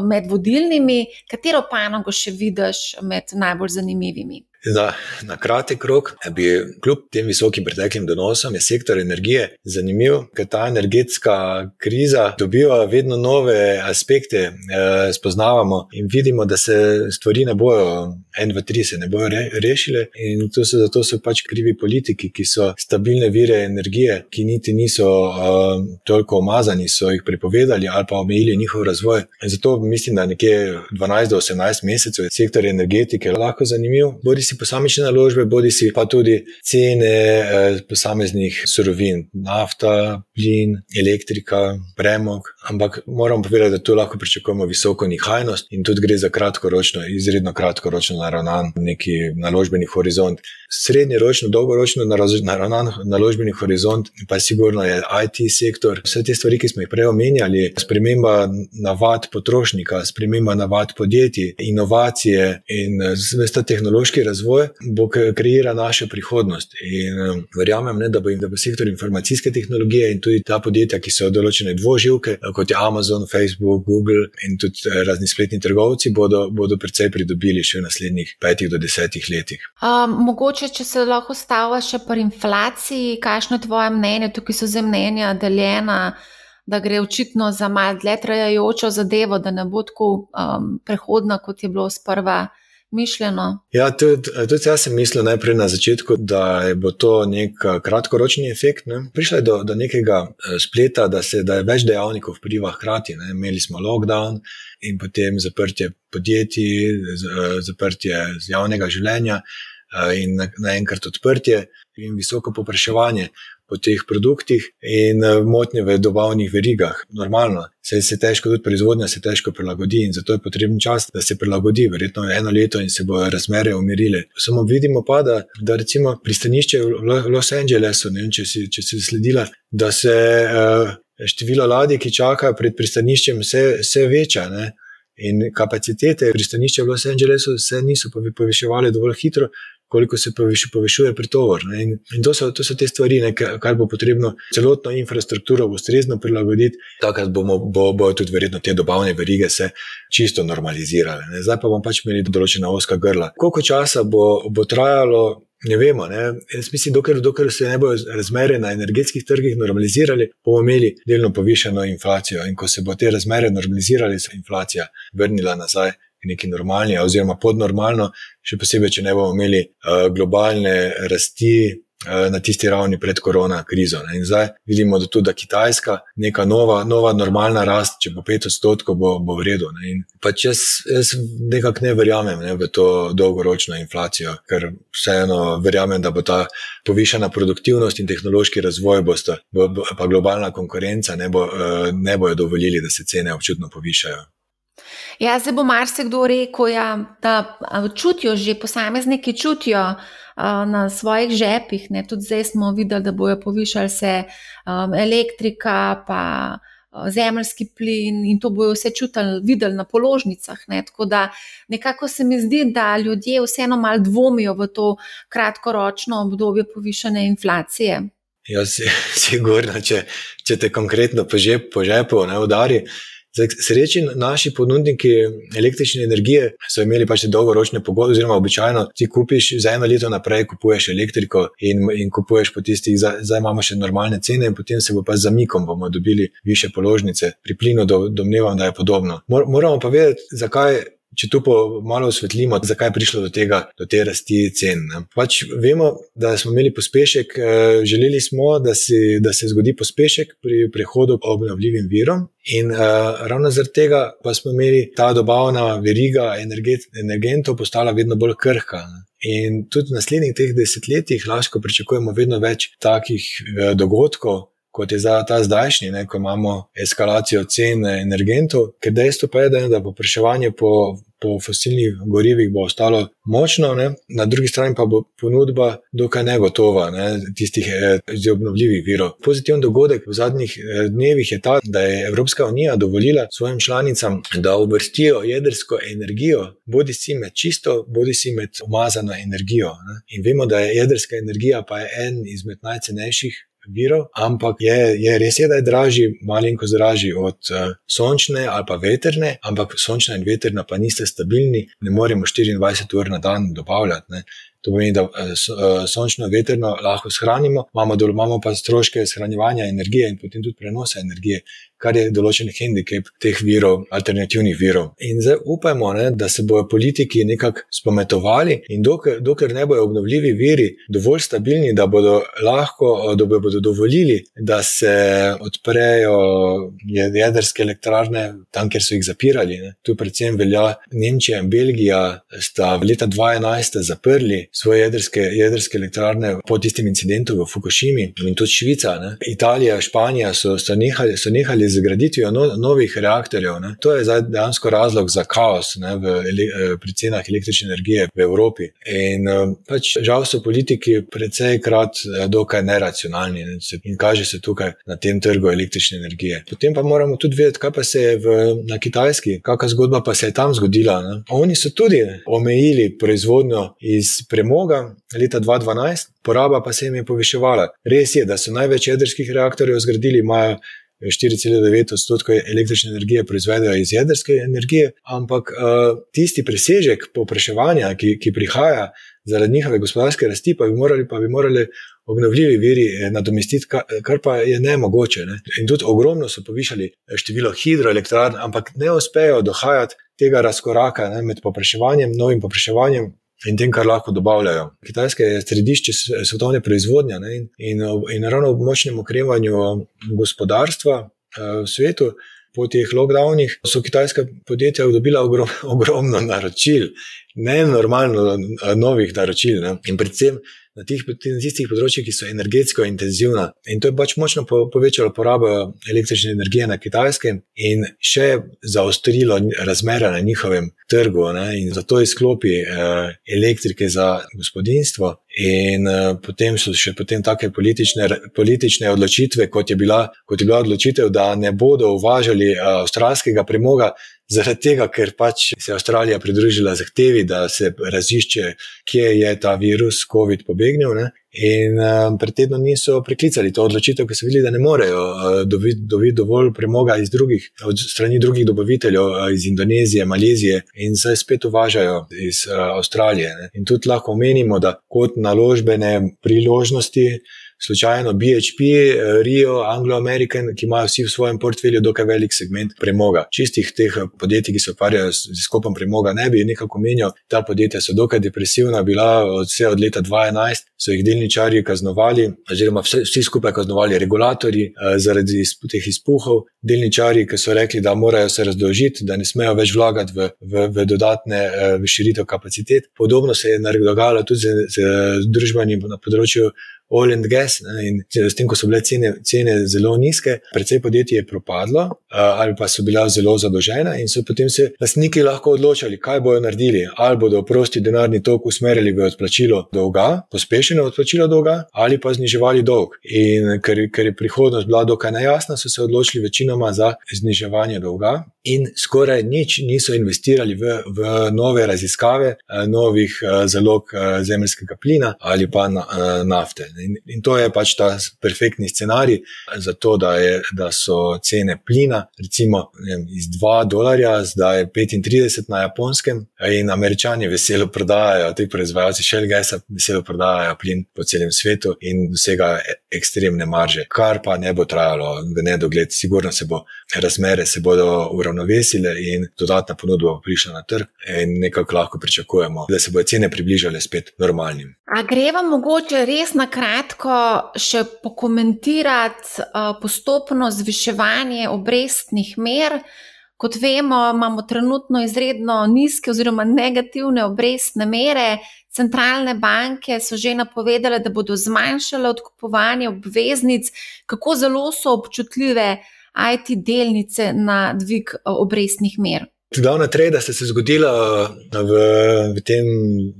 med vodilnimi. Katero panogo še vidiš med najbolj zanimivimi? Na, na kratek rok, bi kljub tem visokim preteklim donosom, je sektor energije zanimiv, ker ta energetska kriza dobiva vedno nove aspekte, eh, spoznavamo in vidimo, da se stvari ne bojo, en, dva, tri se ne bojo re, rešile. In to so zato so pač krivi politiki, ki so stabilne vire energije, ki niti niso eh, toliko omazani, so jih prepovedali ali pa omejili njihov razvoj. In zato mislim, da nekje 12 do 18 mesecev je sektor energetike lahko zanimiv si posamične naložbe, bodi si pa tudi cene eh, posameznih surovin, nafta, plin, elektrika, premog. Ampak moram povedati, da tu lahko pričakujemo visoko nihajnost in tudi gre za kratkoročno, izredno kratkoročno naravnan neki naložbeni horizont. Srednjeročno, dolgoročno naravnan naložbeni horizont pa sigurno je IT sektor. Vse te stvari, ki smo jih prej omenjali, sprememba navad potrošnika, sprememba navad podjetij, inovacije in vse ta tehnološki razvoj razvoj, bo kreira našo prihodnost. In um, verjamem, ne, da, bo, da bo sektor informacijske tehnologije in tudi ta podjetja, ki so določene dvoživke, kot je Amazon, Facebook, Google in tudi eh, razni spletni trgovci, bodo, bodo precej pridobili še v naslednjih petih do desetih letih. Um, mogoče, če se lahko stava še pri inflaciji, kakšno je tvoje mnenje, tukaj so zemljenja deljena. Da gre očitno za malo dlje trajajočo zadevo, da ne bo tako um, prehodna, kot je bilo sprva mišljeno. Ja, tudi, tudi jaz sem mislil najprej na začetku, da bo to nek eh, kratkoročni efekt. Ne. Prišlo je do, do nekega eh, spleta, da, se, da je več dejavnikov vpliva hkrati. Ne. Imeli smo lockdown in potem zaprtje podjetij, eh, zaprtje javnega življenja in naenkrat odprtje in visoko popraševanje po teh produktih in eh, motnje v dobavnih verigah. Normalno, se je težko, tudi proizvodnja se težko prilagodi in zato je potreben čas, da se prilagodi, verjetno eno leto in se bodo razmere umirile. Samo vidimo pa, da, da recimo pristanišče v Los Angelesu, ne vem, če si, če si sledila, da se uh, število ladij, ki čakajo pred pristaniščem, vse, vse veča. Ne? In kapacitete pristanišča v Los Angelesu se niso poviševali dovolj hitro, koliko se poviš, povišuje pritovor. In, in to, so, to so te stvari, ne, kar bo potrebno celotno infrastrukturo ustrezno prilagoditi, tako da bomo bo, bo tudi verjetno te dobavne verige se čisto normalizirale. Ne. Zdaj pa bomo pač imeli določena oska grla. Koliko časa bo, bo trajalo? Ne vemo. Ne? Jaz mislim, dokler, dokler se ne bodo razmere na energetskih trgih normalizirali, bomo imeli delno povišeno inflacijo. In ko se bo te razmere normalizirali, se bo inflacija vrnila nazaj neki normalni, oziroma podnormalno, še posebej, če ne bomo imeli uh, globalne rasti. Eh, na tisti ravni pred korona krizo. Ne. In zdaj vidimo, da tudi da Kitajska, neka nova, nova normalna rast, če bo 5 odstotkov, bo, bo v redu. Ne. In pač jaz, jaz nekako ne verjamem ne, v to dolgoročno inflacijo, ker vseeno verjamem, da bo ta povišena produktivnost in tehnološki razvoj, bosta, bo, pa globalna konkurenca ne, bo, eh, ne bojo dovolili, da se cene občutno povišajo. Ja, zdaj bo marsikdo rekel, ja, da čutijo že posamezniki, čutijo uh, na svojih žepih. Ne. Tudi zdaj smo videli, da bojo povišali se um, elektrika, pa uh, zemljski plin in to bojo vse čutili, videli na položnicah. Ne. Tako da nekako se mi zdi, da ljudje vseeno malo dvomijo v to kratkoročno obdobje povišene inflacije. Ja, [laughs] sigurno, če, če te konkretno po žepu, po žepu ne udari. Sreči naši ponudniki električne energije so imeli pač dolgoročne pogodbe, oziroma običajno ti kupiš za eno leto naprej, kupuješ elektriko in, in kupuješ po tistih, zdaj imamo še normalne cene, in potem se bo pa z zamikom bomo dobili više položnice. Pri plinu do, domnevam, da je podobno. Mor, moramo pa vedeti, zakaj če tu malo osvetlimo, zakaj je prišlo do tega, do te rasti cen. Pač vemo, da smo imeli pospešek, eh, želeli smo, da, si, da se zgodi pospešek pri prehodu k obnovljivim virom. In uh, ravno zaradi tega pa smo imeli ta dobavna veriga energentov postala vedno bolj krhka. Ne? In tudi v naslednjih teh desetletjih lahko pričakujemo vedno več takih uh, dogodkov, kot je ta zdajšnji, ne, ko imamo eskalacijo cen energentov, ker dejstvo pa je, da, da popraševanje po, po fosilnih gorivih bo ostalo močno, ne, na drugi strani pa bo ponudba dokaj negotova ne, tistih eh, iz obnovljivih virov. Pozitiven dogodek v zadnjih eh, dnevih je ta, da je Evropska unija dovolila svojim članicam, da uvrstijo jedrsko energijo, bodi si med čisto, bodi si med umazano energijo. Ne. In vemo, da je jedrska energija pa je en izmed najcenejših virov, ampak je, je res, je, da je dražji, malenko dražji od uh, sončne ali pa veterne, ampak sončna in veterna pa niste stabilni, ne moremo 24 ur na dan dobavljati. Ne. To pomeni, da eh, eh, sončno veterno lahko shranimo, imamo, imamo pa stroške shranjevanja energije in potem tudi prenosa energije, kar je določen handicap teh virov, alternativnih virov. In zdaj upajmo, ne, da se bodo politiki nekako spometovali in dokler, dokler ne bodo obnovljivi viri dovolj stabilni, da bodo lahko, da bodo dovolili, da se odprejo jedrske elektrarne tam, kjer so jih zapirali. Ne. Tu predvsem velja Nemčija in Belgija, sta leta 2011 zaprli svoje jedrske, jedrske elektrarne po tistem incidentu v Fukushimi in tudi Švica, ne. Italija, Španija so, so, nehali, so nehali z graditvijo no, novih reaktorjev. Ne. To je dejansko razlog za kaos ne, v, eh, pri cenah električne energije v Evropi. In eh, pač, žal so politiki precej krat eh, dokaj neracionalni ne, in kaže se tukaj na tem trgu električne energije. Potem pa moramo tudi vedeti, kaj pa se je v, na Kitajski, kakšna zgodba pa se je tam zgodila. Ne. Oni so tudi omejili proizvodnjo iz premoga leta 2012. Poraba pa se jim je poviševala. Res je, da so največ jedrskih reaktorjev zgradili, imajo 4,9 odstotkov električne energije proizvedejo iz jedrske energije, ampak uh, tisti presežek popraševanja, ki, ki prihaja zaradi njihove gospodarske rasti, pa bi morali, pa bi morali obnovljivi viri eh, nadomestiti, kar pa je ne mogoče. Ne? In tudi ogromno so povišali eh, število hidroelektrarn, ampak ne uspejo dohajati tega razkoraka ne, med popraševanjem, novim popraševanjem in tem, kar lahko dobavljajo. Kitajska je središče svetovne proizvodnje ne, in, in, in ravno ob močnem ukrevanju gospodarstva uh, v svetu. Po teh lockdownih so kitajska podjetja dobila ogrom, [laughs] ogromno naročil, ne normalno novih naročil. Ne. In predvsem na tih, na tistih področjih, ki so energetsko intenzivna. In to je pač močno po, povečalo porabo električne energije na kitajskem in še zaostrilo razmere na njihovem trgu. Ne? In zato izklopi eh, elektrike za gospodinstvo. In uh, potem so še potem take politične, politične odločitve, kot je, bila, kot je bila odločitev, da ne bodo uvažali uh, avstralskega premoga, Zaradi tega, ker pač se je Avstralija pridružila zahtevi, da se razišče, kje je ta virus COVID pobegnil. Ne? In um, pred tednom niso preklicali to odločitev, ker so videli, da ne morejo uh, dobiti dobi dovolj premoga iz drugih, od strani drugih dobaviteljev, uh, iz Indonezije, Malezije in zdaj spet uvažajo iz uh, Avstralije. Ne? In tudi lahko omenimo, da kot naložbene priložnosti slučajno BHP, eh, Rio, Anglo-American, ki imajo vsi v svojem portfelju dokaj velik segment premoga. Čistih teh eh, podjetij, ki se ukvarjajo z izkopom premoga, ne bi nekako menil. Ta podjetja so dokaj depresivna, bila od vse od leta 2011, so jih delničarji kaznovali, oziroma vse, vsi skupaj kaznovali regulatorji eh, zaradi teh izpuhov, delničarji, ki so rekli, da morajo se razdolžiti, da ne smejo več vlagati v, v, v dodatne v širitev kapacitet. Podobno se je dogajalo tudi z, z družbami na področju oil and gas. In s tem, ko so bile cene, cene zelo nizke, precej podjetij je propadlo ali pa so bila zelo zadolžena in so potem se lastniki lahko odločali, kaj bodo naredili. Ali bodo prosti denarni tok usmerili v odplačilo dolga, pospešeno odplačilo dolga, ali pa zniževali dolg. In ker, ker je prihodnost bila dokaj nejasna, so se odločili večinoma za zniževanje dolga. In skoraj nič niso investirali v, v nove raziskave, novih zalog zemeljskega plina ali pa nafte. In, in to je pač ta perfektni scenarij za to, da, je, da so cene plina, recimo vem, iz 2 dolarja, zdaj 35 na japonskem, in američani veselo prodajajo, ti proizvajalci Shell Gasa veselo prodajajo plin po celem svetu in vsega ekstremne marže, kar pa ne bo trajalo v nedogled, sigurno se bo razmere se bodo uravnovesile in dodatna ponudba bo prišla na trg in nekako lahko pričakujemo, da se bodo cene približale spet normalnim. A greva mogoče res na kratko še pokomentirati uh, postopno zviševanje obrestnih mer. Kot vemo, imamo trenutno izredno nizke oziroma negativne obrestne mere. Centralne banke so že napovedale, da bodo zmanjšale odkupovanje obveznic, kako zelo so občutljive IT delnice na dvig obrestnih mer. Glavna trenda sta se zgodila v, v tem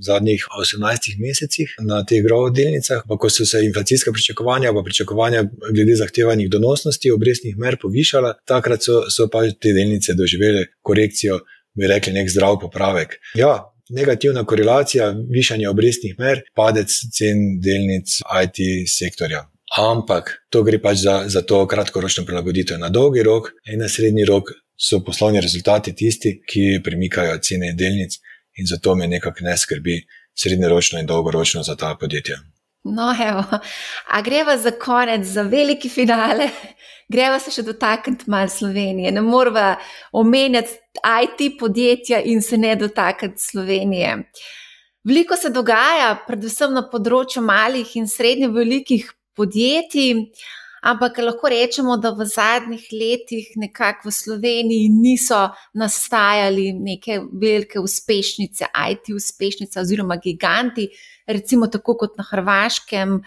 zadnjih 18 mesecih na teh grovodelnicah, ko so se inflacijska pričakovanja, pa pričakovanja glede zahtevanih donosnosti obrestnih mer povišala, takrat so, so pa te delnice doživele korekcijo, bi rekli, nek zdrav popravek. Ja, negativna korelacija, višanje obrestnih mer, padec cen delnic IT sektorja. Ampak to gre pač za, za to kratkoročno prilagoditev na dolgi rok in na srednji rok so poslovni rezultati tisti, ki premikajo cene delnic, in zato me nekako ne skrbi srednjeročno in dolgoročno za ta podjetja. No, evo, a greva za konec, za veliki finale, greva se še dotakniti malo Slovenije. Ne moramo omenjati IT podjetja in se ne dotakniti Slovenije. Veliko se dogaja, predvsem na področju malih in srednje velikih podjetij ampak lahko rečemo, da v zadnjih letih nekako v Sloveniji niso nastajali neke velike uspešnice, IT uspešnice oziroma giganti, recimo tako kot na Hrvaškem,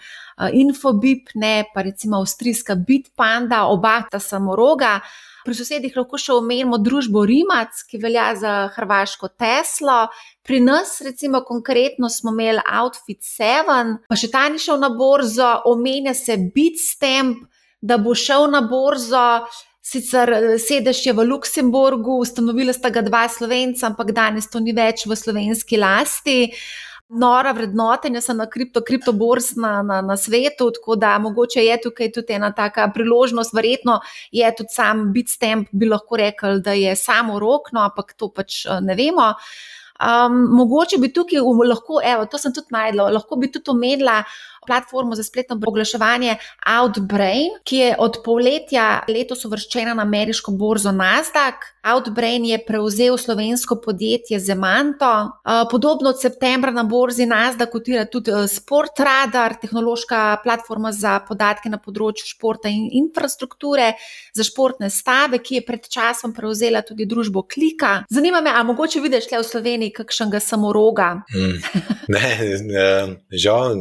Infobip, ne pa recimo avstrijska Bitpanda, oba ta samoroga. Pri sosedih lahko še omenimo družbo Rimac, ki velja za hrvaško Teslo. Pri nas, recimo, konkretno smo imeli Outfit 7, pa še ta ni šel na borzo, omenja se Bitstamp, da bo šel na borzo. Sicer sedež je v Luksemburgu, ustanovila sta ga dva slovenca, ampak danes to ni več v slovenski lasti nora vrednotenja so na kripto, kriptobors na, na, na svetu, tako da mogoče je tukaj tudi ena taka priložnost, verjetno je tudi sam Bitstamp, bi lahko rekel, da je samo rokno, ampak to pač eh, ne vemo. Um, mogoče bi tukaj lahko, evo, to sem tudi najdla, lahko bi tudi omenila platformo za spletno oglaševanje Outbrain, ki je od poletja letos uvrščena na ameriško borzo Nasdaq. Outbrain je prevzel slovensko podjetje Zemanto. Podobno od septembra na borzi Nasdaq kotira tudi Sportradar, tehnološka platforma za podatke na področju športa in infrastrukture za športne stave, ki je pred časom prevzela tudi družbo Klika. Zanima me, ali mogoče vidiš le v Sloveniji kakšnega samoroga? Mm. Ne, ne, žal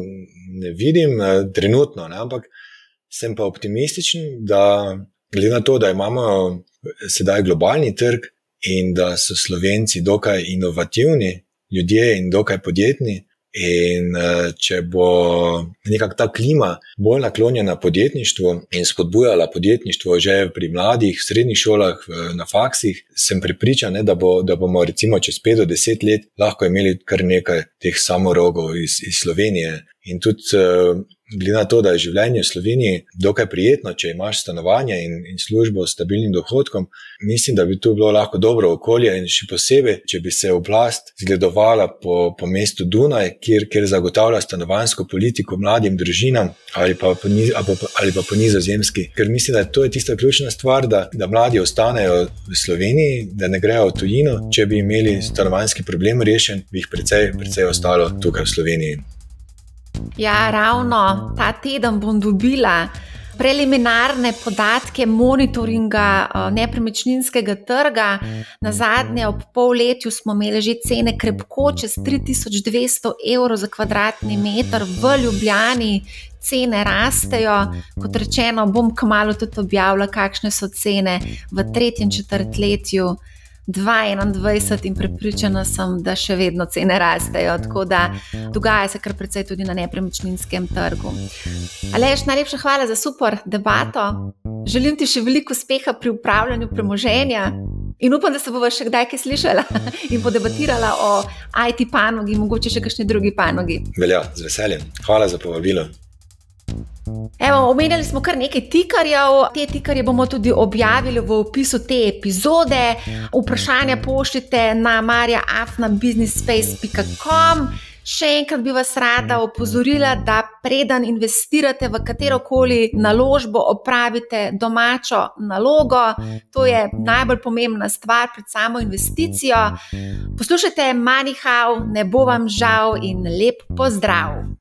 ne vidim uh, trenutno, ne, ampak sem pa optimističen, da glede na to, da imamo sedaj globalni trg in da so Slovenci dokaj inovativni ljudje in dokaj podjetni In uh, če bo nekako ta klima bolj naklonjena podjetništvu in spodbujala podjetništvo že pri mladih, v srednjih šolah, na faksih, sem pripričan, da, bo, da bomo recimo čez 5 do 10 let lahko imeli kar nekaj teh samorogov iz, iz Slovenije. In tudi uh, glede na to, da je življenje v Sloveniji dokaj prijetno, če imaš stanovanje in, in službo s stabilnim dohodkom, mislim, da bi tu bilo lahko dobro okolje in še posebej, če bi se oblast zgledovala po, po mestu Dunaj, kjer, kjer zagotavlja stanovansko politiko mladim družinam ali pa po, ali pa po nizozemski. Ker mislim, da to je tista ključna stvar, da, da mladi ostanejo v Sloveniji, da ne grejo v tujino. Če bi imeli stanovanski problem rešen, bi jih precej, precej ostalo tukaj v Sloveniji. Ja, ravno ta teden bom dobila preliminarne podatke monitoringa uh, nepremičninskega trga. Na zadnje, ob polletju, smo imeli že cene krepko čez 3200 evrov za kvadratni meter v Ljubljani. Cene rastejo, kot rečeno, bom kmalo tudi objavila, kakšne so cene v tretjem četrtletju. 2021 in prepričana sem, da še vedno cene rastejo. Tako da dogaja se kar precej tudi na nepremičninskem trgu. Alež, najlepša hvala za super debato. Želim ti še veliko uspeha pri upravljanju premoženja. In upam, da se bomo še kdaj kaj slišali [laughs] in podebatirali o IT panogi, mogoče še kakšni drugi panogi. Velja, z veseljem. Hvala za povabilo. Evo, omenjali smo kar nekaj tikarjev, te tikarje bomo tudi objavili v opisu te epizode. Vprašanja pošljite na marjaafnabusinessspace.com. Še enkrat bi vas rada opozorila, da preden investirate v katero koli naložbo, opravite domačo nalogo. To je najbolj pomembna stvar pred samo investicijo. Poslušajte, manjhav, ne bo vam žal in lep pozdrav!